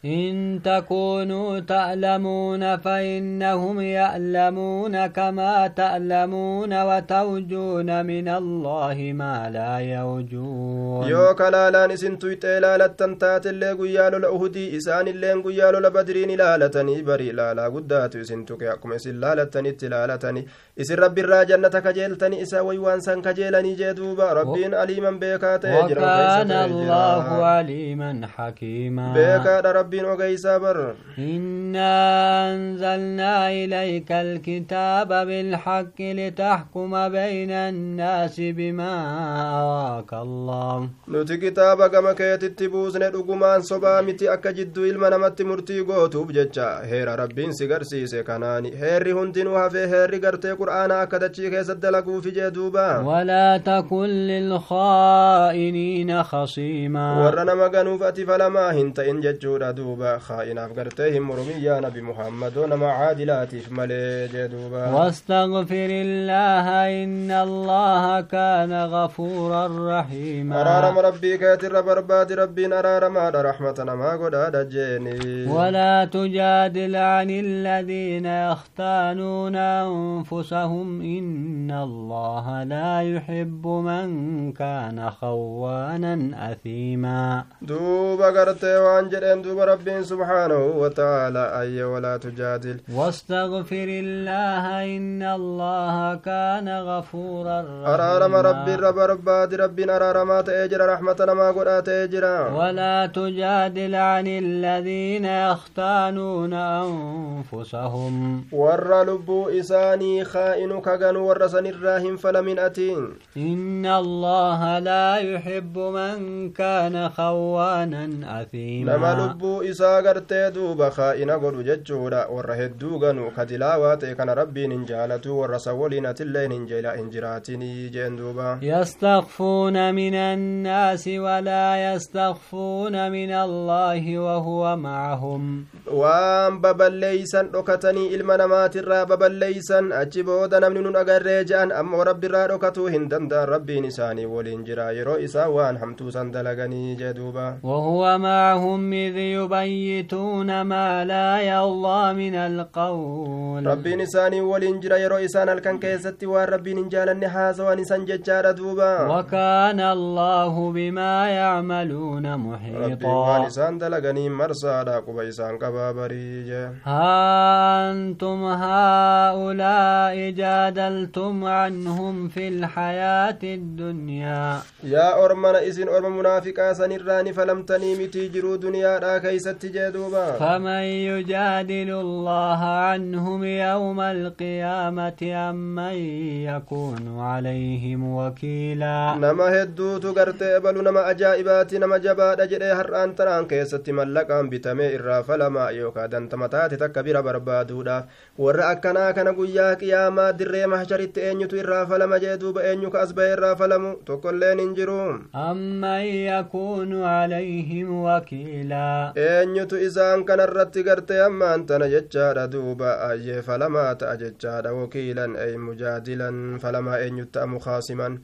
[SPEAKER 1] إن تكونوا تعلمون فإنهم يعلمون كما تعلمون وتوجون من الله ما لا
[SPEAKER 2] يوجون يو كلا لا نسن تويتي لتنتات اللي قيال العهدي إسان اللي قيال البدرين لا لتني بري لا لا قدات إسن تكيأكم إسن لتني تلا لتني إسن ربي الراجنة كجيلتني إسا ويوان كجيلني جيدوبا ربين أليما بيكات
[SPEAKER 1] وكان الله أليما حكيما
[SPEAKER 2] بيكات ربي ogeysaa bar
[SPEAKER 1] إنا أنزلنا إليك الكتاب بالحق لتحكم بين الناس بما أراك الله
[SPEAKER 2] murtii gootuuf jecha heera rabbiin si garsiise kanaani heerri hundinuu hafee heerri gartee qur'aana akka dachii keessatti dalaguufi jee duuba
[SPEAKER 1] ولا تكن للخائنين خصيما
[SPEAKER 2] ganuuf ati falamaa hin duuba دوبا خائناف قرتهم مرميا نبي محمد ونما عادلات ملي جدوبا.
[SPEAKER 1] واستغفر الله إن الله كان غفورا رحيما.
[SPEAKER 2] أرارم ربي كاتر برباد ربي أرارم هذا رحمة ما قد هذا جيني.
[SPEAKER 1] ولا تجادل عن الذين يختانون أنفسهم إن الله لا يحب من كان خوانا أثيما.
[SPEAKER 2] دوبا قرتي وان جرين دوبا ربي سبحانه وتعالى أي ولا تجادل.
[SPEAKER 1] واستغفر الله إن الله كان غفورا رحيما.
[SPEAKER 2] أرارم ربي رب رباد ربي أرارم تأجر رحمة ما قد تأجر
[SPEAKER 1] ولا تجادل عن الذين يختانون أنفسهم.
[SPEAKER 2] ور لبو إساني خائن كغن ور سن الراهم فلمن أتين
[SPEAKER 1] إن الله لا يحب من كان خوانا أثيما.
[SPEAKER 2] nama lubbuu isaa gartee duuba kaa'ina godhu jechuudha warra hedduu ganu ka dilaawaa ta'e kana rabbiin hin jaalatu warra san waliin atilleen hin jiraatinii jeen duuba
[SPEAKER 1] يستخفون من الناس ولا يستخفون من الله وهو معهم
[SPEAKER 2] waan baballeeysan dhokatanii ilma namaatirraa baballeeysan achi booda namni nun agarree je'an ammoo rabbiirraa dhokatuu hin danda'an rabbiin isaanii waliin jira yeroo isaa waan hamtuusan dalaganii jee duuba
[SPEAKER 1] وهو معهم إذ يبيتون ما لا يلا من القول.
[SPEAKER 2] ربي نساني ولنجر رئيسان الكن كيستي وربي نجال النحاس ونسان ججال دوبا.
[SPEAKER 1] وكان الله بما يعملون محيطا.
[SPEAKER 2] ربي نسان دلقني مرسالا قبيسان
[SPEAKER 1] كبابريجا أنتم هؤلاء جادلتم عنهم في الحياة الدنيا.
[SPEAKER 2] يا أرمنا إذن أرمنا منافقا سنراني فلم تنيمي جرو دنيا راكي
[SPEAKER 1] فمن يجادل الله عنهم يوم القيامة أم من يكون عليهم وكيلا؟
[SPEAKER 2] نما هدو تغرت أبل نما أجائبات نما جبا دجد هر أنت كيسة ملقا بتم إراف لما يوكا دن تمتات تكبير بربادو دا ورأ كان قويا قياما در محجر تأنيت إراف لما جدو بأنيك أسبع إراف لما تقلين انجرون أم
[SPEAKER 1] من يكون عليهم وكيلا؟
[SPEAKER 2] إيه eenyutu isaan kanarratti gartee ammaan tana jechaadha duuba ayyee falamaa ta'a jechaadha wakiilan ay mujaadilan falamaa eenyu ta'a mukhaasiman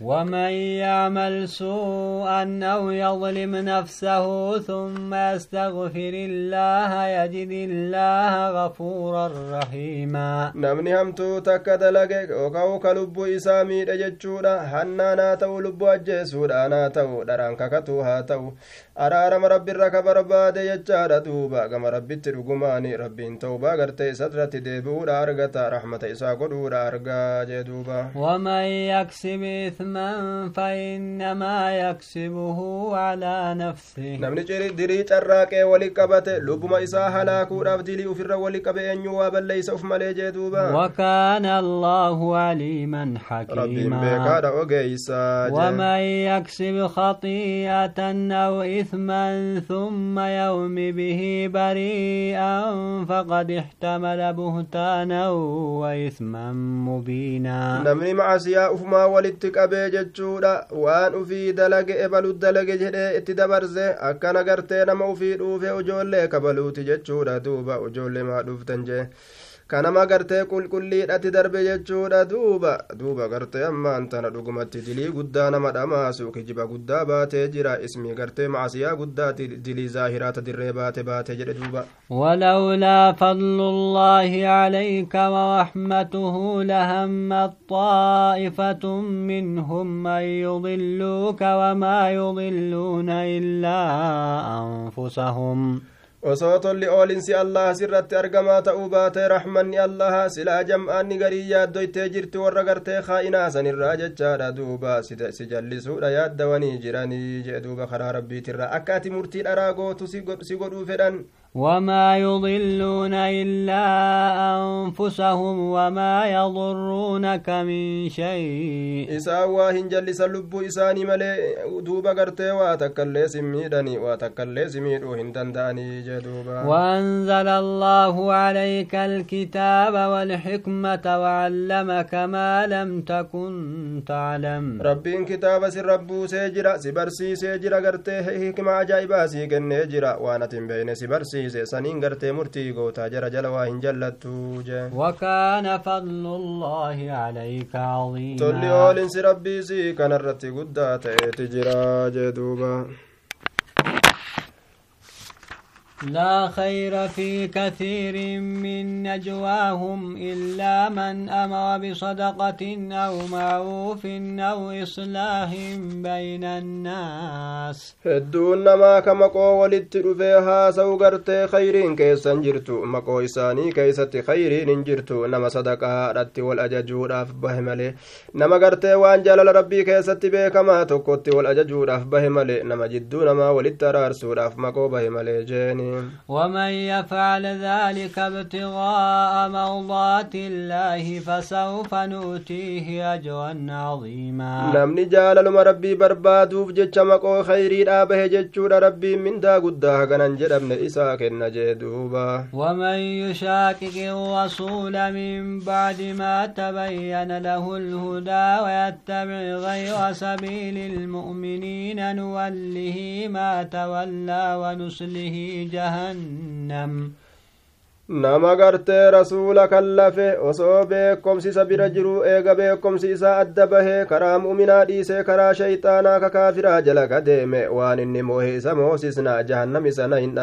[SPEAKER 1] ومن يعمل سوءا أو يظلم نفسه ثم يستغفر الله يجد الله غفورا رحيما.
[SPEAKER 2] نمني هم تو تكد لك وكو كلب إسامي رججودا هنا ناتو لب أجسودا ناتو دران كاكتو هاتو أرار مرب الركب رباد يجار دوبا كما رب ترقماني رب توبا قرتي سدرة ديبو رحمة إساقو دور جدوبا
[SPEAKER 1] ومن يكسب إثم من فإنما يكسبه على نفسه.
[SPEAKER 2] نمني جري دري تراك ولي لبما إسا هلاك ورف دلي وفر أن يواب ليس أفمالي جدوبا
[SPEAKER 1] وكان الله عليما حكيما.
[SPEAKER 2] ربي
[SPEAKER 1] ومن يكسب خطيئة أو إثما ثم يوم به بريئا فقد احتمل بهتانا وإثما مبينا.
[SPEAKER 2] نمني معسيا أفما ولي qabee jechuudha waan ufii dalage ebalu dalage jedhee itti dabarse akkana gartee nama ufii dhuufe ujoollee kabaluuti jechuudha duuba ujoollee maa dhuftan jee kanama gartee qulqulliidhatti darbe jechuudha duuba duuba gartee ammaan tana dhugumatti dilii guddaa nama dhamaasu kijiba guddaa baatee jira ismii gartee macasiyaa guddaati dilii zaahiraata dirree baate baate jedhe duuba
[SPEAKER 1] ولولا فضل الله عليك ورحمته لهمت طائفة منهم أن يضلوك وما يضلون إلا أنفسهم
[SPEAKER 2] osoo tolli oolinsi allah sirratti argamaa ta'uu baatee raxmanni allaha silaa jam'aanni garii yaaddoytee jirti warra gartee kaa'inaa sanirraa jechaadha duuba si- jallisuudha yaaddawanii jiranii jee duuba karaa rabbiitirraa akka ati murtii dharaa gootu si godhuu fedhan
[SPEAKER 1] وما يضلون إلا أنفسهم وما يضرونك من شيء.
[SPEAKER 2] إسان واهن جلس اللب إساني ملي دوبا قرتي واتكالي سميدني واتكالي سميدو هندن داني جدوبا.
[SPEAKER 1] وأنزل الله عليك الكتاب والحكمة وعلمك ما لم تكن تعلم.
[SPEAKER 2] ربين كتاب سر ربو سيجرا سبرسي سيجرا قرتي حكمة عجائبا سيقن جرا وأنا تنبين سبرسي. Barsiise saniin gartee murtii gootaa jara jala waa hin jallattu je
[SPEAKER 1] وكان فضل الله عليك عظيما
[SPEAKER 2] tolli oolinsi rabbiisi kanarratti guddaa ta'eeti jira jee duuba
[SPEAKER 1] لا خير في كثير من نجواهم إلا من أمر بصدقة أو معروف أو إصلاح بين الناس.
[SPEAKER 2] هدونا ما كما قو ولدت رفيها سوغرت خيرين كيسا جرتو ما قو إساني كيسا خيرين انجرتو نما صدقاء رت والأججور أف بهمالي نما قرت وان جلال ربي كيسا بكما توقت والأججور أف بهمالي نما جدونا ما ولدت رارسور أف ما قو بهمالي جيني
[SPEAKER 1] ومن يفعل ذلك ابتغاء مرضات الله فسوف نؤتيه أجرا عظيما.
[SPEAKER 2] نعم، لم نجال لما ربي برباد وجه مقو خير لا به جود ربي من دا قد هكن ابن إساك نجدوبا
[SPEAKER 1] ومن يشاكك الرسول من بعد ما تبين له الهدى ويتبع غير سبيل المؤمنين نوله ما تولى ونسله جل جهنم
[SPEAKER 2] nama gartee rasuula kallafe osoo beekomsi isa bira jiru eega beekomsi isaa adda bahee karaa mu'minaa dhiisee karaa shayxaanaa ka kaafiraa jala ka deeme waan inni moohe isa moosisna jahannam isana hin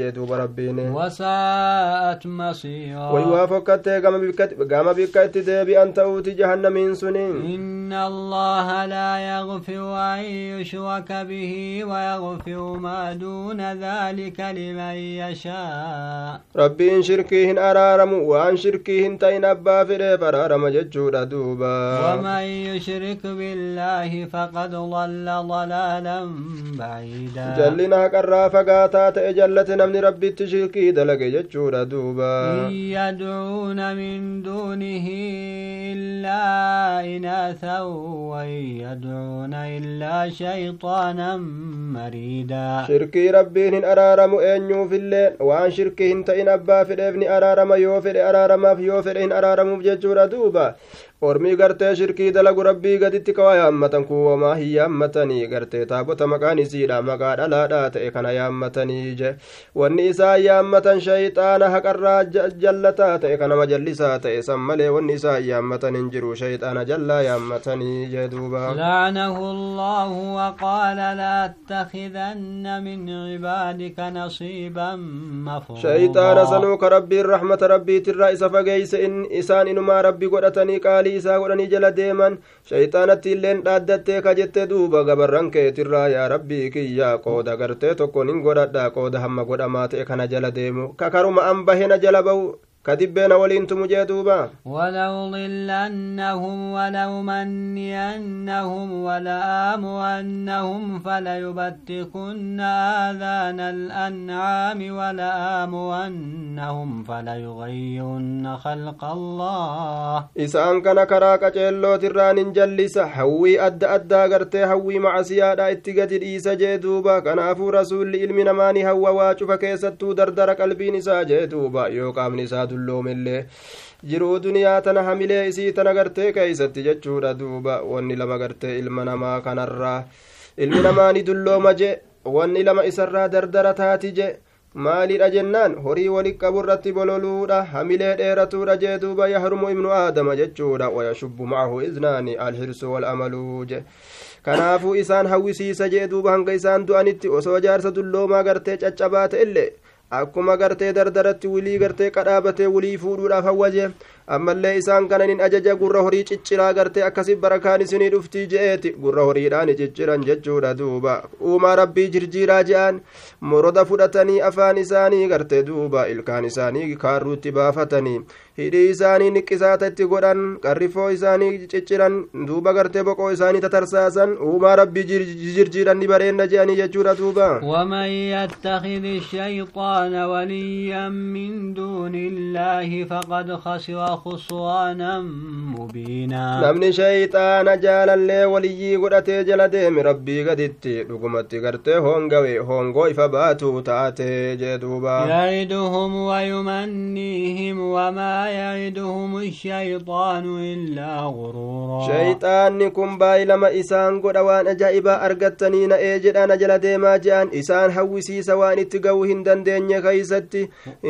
[SPEAKER 2] jee duuba rabbiin
[SPEAKER 1] وساءت مصيرا
[SPEAKER 2] way waa fokkattee gama bikka itti deebi'an ta'uuti jahannamiin suni
[SPEAKER 1] إن الله لا يغفر أن يشرك به ويغفر ما دون ذلك لمن يشاء
[SPEAKER 2] rabbiin shirkii hin araaramu waan shirkii hin ta'in abbaa fedheef araarama jechuudha duuba
[SPEAKER 1] ومن يشرك بالله فقد ضل ضلالا بعيدا
[SPEAKER 2] jallina haqarraa fagaataa ta'e jallate namni rabbitti shirkii dalage jechuudha duuba
[SPEAKER 1] يدعون من دونه إلا إناثا وإن يدعون إلا شيطانا مريدا
[SPEAKER 2] shirkii rabbiin hin araaramu eenyuufillee waan shirkii hin ta'in abbaa fedheef ni araarama yoo fedhe araaramaaf yoo fedhe hin araaramuuf jechuudha duuba ormii gartee shirkii dalagu rabbii gaditti kawaa yaammatan kuuwamaa hin yaammatanii gartee taabota maqaan isiidha maqaa dhalaadhaa ta'e kana yaammatanii je wanni isaan yaammatan shayxaana haqarraa jallataa ta'e kanama jallisaa ta'e san malee wanni isaan yaammatan hin jiru shayxaana jallaa yaammatanii je duuba
[SPEAKER 1] لعنه الله وقال لا أتخذن من عبادك نصيبا مفروضا
[SPEAKER 2] shayxaana sanuu ka rabbiin rahmata rabbiitirraa isa fageeyse isaan inumaa rabbi godhatanii qaalii isaa godhanii jala deeman shayxaanatti illeen dhaaddattee ka jette duuba gabarran keetirraa yaa rabbii kiyyaa qooda gartee tokkon hin godhadha qooda hamma godhamaa ta'e kana jala deemu kakaruma an bahena jala ba'u kadibbeena waliin tumu jee duuba
[SPEAKER 1] ولأضلنهم ولأمنينهم ولآمرنهم فليبتكن آذان الأنعام ولآمرنهم فليغيرن خلق الله
[SPEAKER 2] kana karaa qaceellootirraan hin jallisa hawwii adda addaa gartee hawwii macasiyaadha itti gadi dhiisa jee duuba kanaafuu rasuulli ilmi namaani hawwa waa cufa keessattuu dardara qalbiin isaa jee duuba dulloomillee jiruu duniyaa tana hamilee isii tana gartee keeysatti jechuudha duuba wanni lama gartee ilma namaa kanarraa ilmi namaani dullooma je wanni lama isarraa dardara taati je maalidha jennaan horii wali qabu irratti bololuudha hamilee dheeratuudha jee duuba yahrumu ibnu aadama jechuudha wayashubbu macahu iznaani alhirsu walamaluu je kanaafuu isaan hawwisiisa jee duuba hanga isaan du'anitti osoo jaarsa dulloomaa gartee caccabaa ta'ellee akkuma gartee dardaratti wilii gartee qadhaabatee wilii fuudhuudhaaf hawwaje ammallee isaan kananin ajaja gurra horii cicciraa gartee akkasi barakaan isinii dhuftii je'eeti gurra horiidhaan cicciran jechuudha duuba uumaa rabbii jirjiiraa je'an moroda fudhatanii afaan isaanii gartee duuba ilkaan isaanii kaarruutti baafatanii hidhii isaanii niqqisaatatti godhan qarrifoo isaanii cicciran duuba gartee boqoo isaanii tatarsaasan uumaa rabbii jirjiiran ni bareenna je'anii jechuudha duuba
[SPEAKER 1] ومن يتخذ الشيطان وليا من دون الله فقد خسر خسرانا مبينا
[SPEAKER 2] namni shayxaana jaalallee waliyyii godhatee jala deeme rabbii gaditti dhugumatti gartee hoongawe hoongoo ifa baatu taate jee duuba
[SPEAKER 1] يعدهم ويمنيهم وما يعدهم الشيطان إلا غرورا
[SPEAKER 2] shayxaanni kun baay'ilama isaan godha waan ajaa'ibaa argattanii na'ee jedhaan jala deemaa je'an isaan hawwisiisa waan itti ga'uu hin dandeenye keeysatti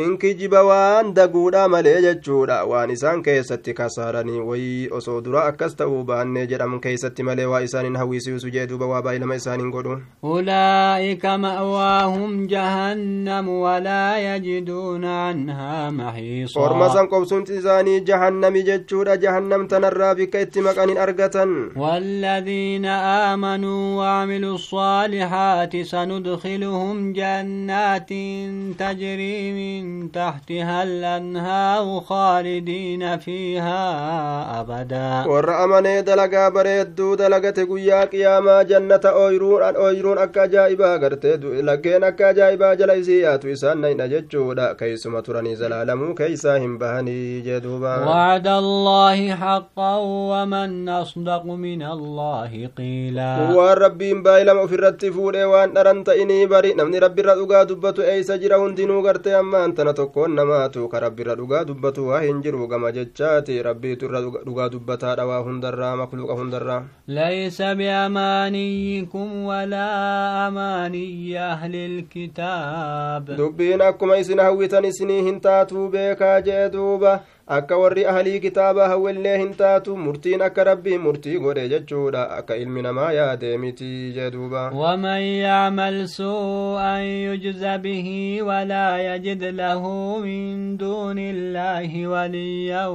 [SPEAKER 2] in kijiba waan daguudha malee jechuudha waan isaan keessatti kasaaranii wayii osoo dura akkas ta'uu baannee jedhamu keeysatti malee waa isaan hin hawwisiisu jee duuba waa baay'ilama isaan hin godhu
[SPEAKER 1] أولئك مأواهم جهنم ولا يجدون عنها محيصا
[SPEAKER 2] orma san qobsumti isaanii jahannami jechuudha jahannam tanarraa bikka itti maqan hin argatan
[SPEAKER 1] والذين آمنوا وعملوا الصالحات سندخلهم جنات تجري من تحتها الأنهار خالدين خالدين فيها أبدا.
[SPEAKER 2] ورأمنا دلقا بريدو دلقا تقويا قياما جنة أويرون أن أويرون أكا جائبا غرتدو لكين أكا جائبا جلائزيات ويسان نين جدو كيس ما تراني زلالمو كيسا هم بهني جدوبا.
[SPEAKER 1] وعد الله حقا ومن أصدق من الله قيلا.
[SPEAKER 2] وربي بايلم في الرتفور وان أرنت إني بري. نمني ربي ردوغا دبتو أي سجرهن دينو غرتي أما أنت نتوكو نماتو. كربي ردوغا دبتو وهن gama jechaati rabbiitu irra dhugaa dubbataadha waa hundarraa makluuqa hundarraa
[SPEAKER 1] ليس بأمانيكم ولا أماني أهل الكتاب
[SPEAKER 2] dubbiin akkuma isin hawwitan isinii hin taatuu beekaa jee duuba akka warri ahlii kitaabaa hawwillee hin taatu murtiin akka rabbiin murtii godhe jechuudha akka ilmi namaa yaadee miti jee duuba
[SPEAKER 1] ومن يعمل سوءا يجز به ولا يجد له من دون الله وليا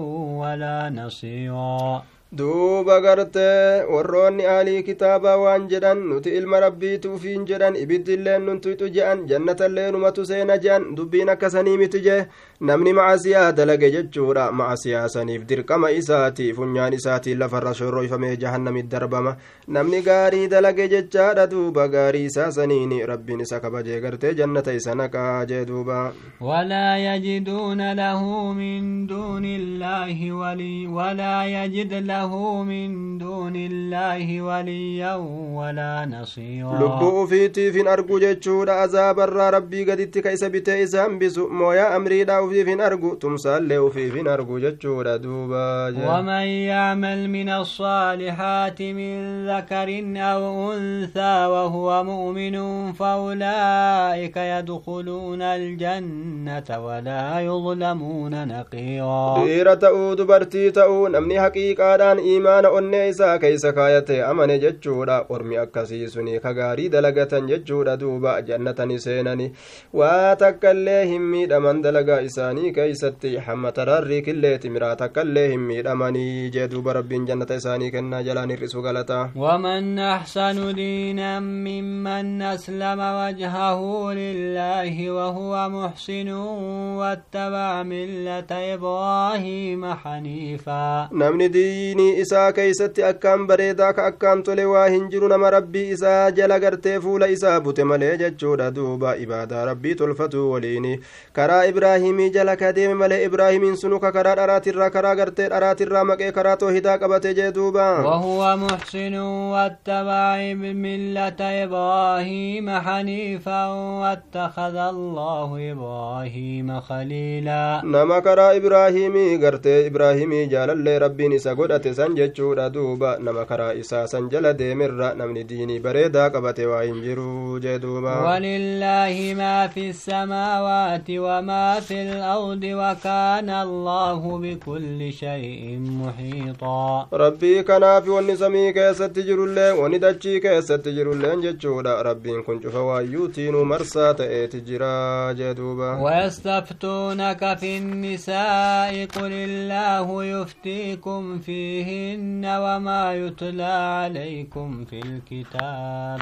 [SPEAKER 1] ولا نصيرا
[SPEAKER 2] duuba gartee warroonni aalii kitaabaa waan jedhan nuti ilma rabbiituufiin jedhan ibiddilleen nuntuyxu je'an jannatallee numatu seena je'an dubbiin akkasanii miti jee namni macasiyaa dalage jechuudha macasiyaa saniif dirqama isaati funyaan isaatiin lafarra shorroyfamee jahannamit darbama namni gaarii dalage jechaadha duuba gaarii isaa saniin rabbiin isa kabajee gartee jannata isa naqaa jee duuba
[SPEAKER 1] ولا يجدون له من دون الله ولي ولا يجد له من دون الله وليا ولا نصيرا
[SPEAKER 2] lubbuu ufiitiif hin argu jechuudha azaabarraa rabbii gaditti ka isa bitee isa hambisu mooyaa amriidhaa ufiif hin argu tumsaallee ufiif hin argu jechuudha duuba
[SPEAKER 1] ومن يعمل من الصالحات من ذكر أو أنثى وهو مؤمن فأولئك يدخلون الجنة ولا يظلمون نقيرا
[SPEAKER 2] dhiira ta'uu dubartii ta'uu namni haqiiqaadhaan iimaana onnee isaa keeysa kaayate amane jechuudha ormi akkasii suni ka gaarii dalagatan jechuudha duuba jannatani seenani waa takkaillee hin miidhaman dalagaa isaanii keeysatti hamma tararrii killeeti miraa takkaillee hin miidhamanii jee duuba rabbiin jannata isaanii kennaa jalaan hir'isu galata
[SPEAKER 1] ومن أحسن دينا ممن أسلم وجهه لله وهو محسن واتبع ملة إبراهيم حنيفا
[SPEAKER 2] namni diinii isaa keeysatti akkaan bareedaa ka akkaan tole waa hin jiru nama rabbii isaa jala gartee fuula isaa bute malee jechuudha duuba ibaadaa rabbii tolfatu waliini karaa ibraahimii jala ka deeme malee ibraahimiin sunu ka karaa dharaatirraa karaa gartee dharaatirraa maqee karaa toohidaa qabate jee duuba
[SPEAKER 1] وهو محسن واتبع ملة إبراهيم حنيفا واتخذ الله إبراهيم خليلا
[SPEAKER 2] nama karaa ibraahimii gartee ibraahimii jaalallee rabbiin isa godhate san jechuudha duuba nama karaa isaa san jala deemerra namni diinii bareedaa qabate waa hin jiru jee duuba
[SPEAKER 1] ولله ما في السماوات وما في الأرض وكان الله بكل شيء محيطا.
[SPEAKER 2] ربي كناف وني سمي كيست جرولين وني دجي كيست جرولين ججودا ربي كن شوف وايوتين مرسا تأتي جرا جدوبا.
[SPEAKER 1] ويستفتونك في النساء قل الله يفتيكم فيهن وما يتلى عليكم في الكتاب.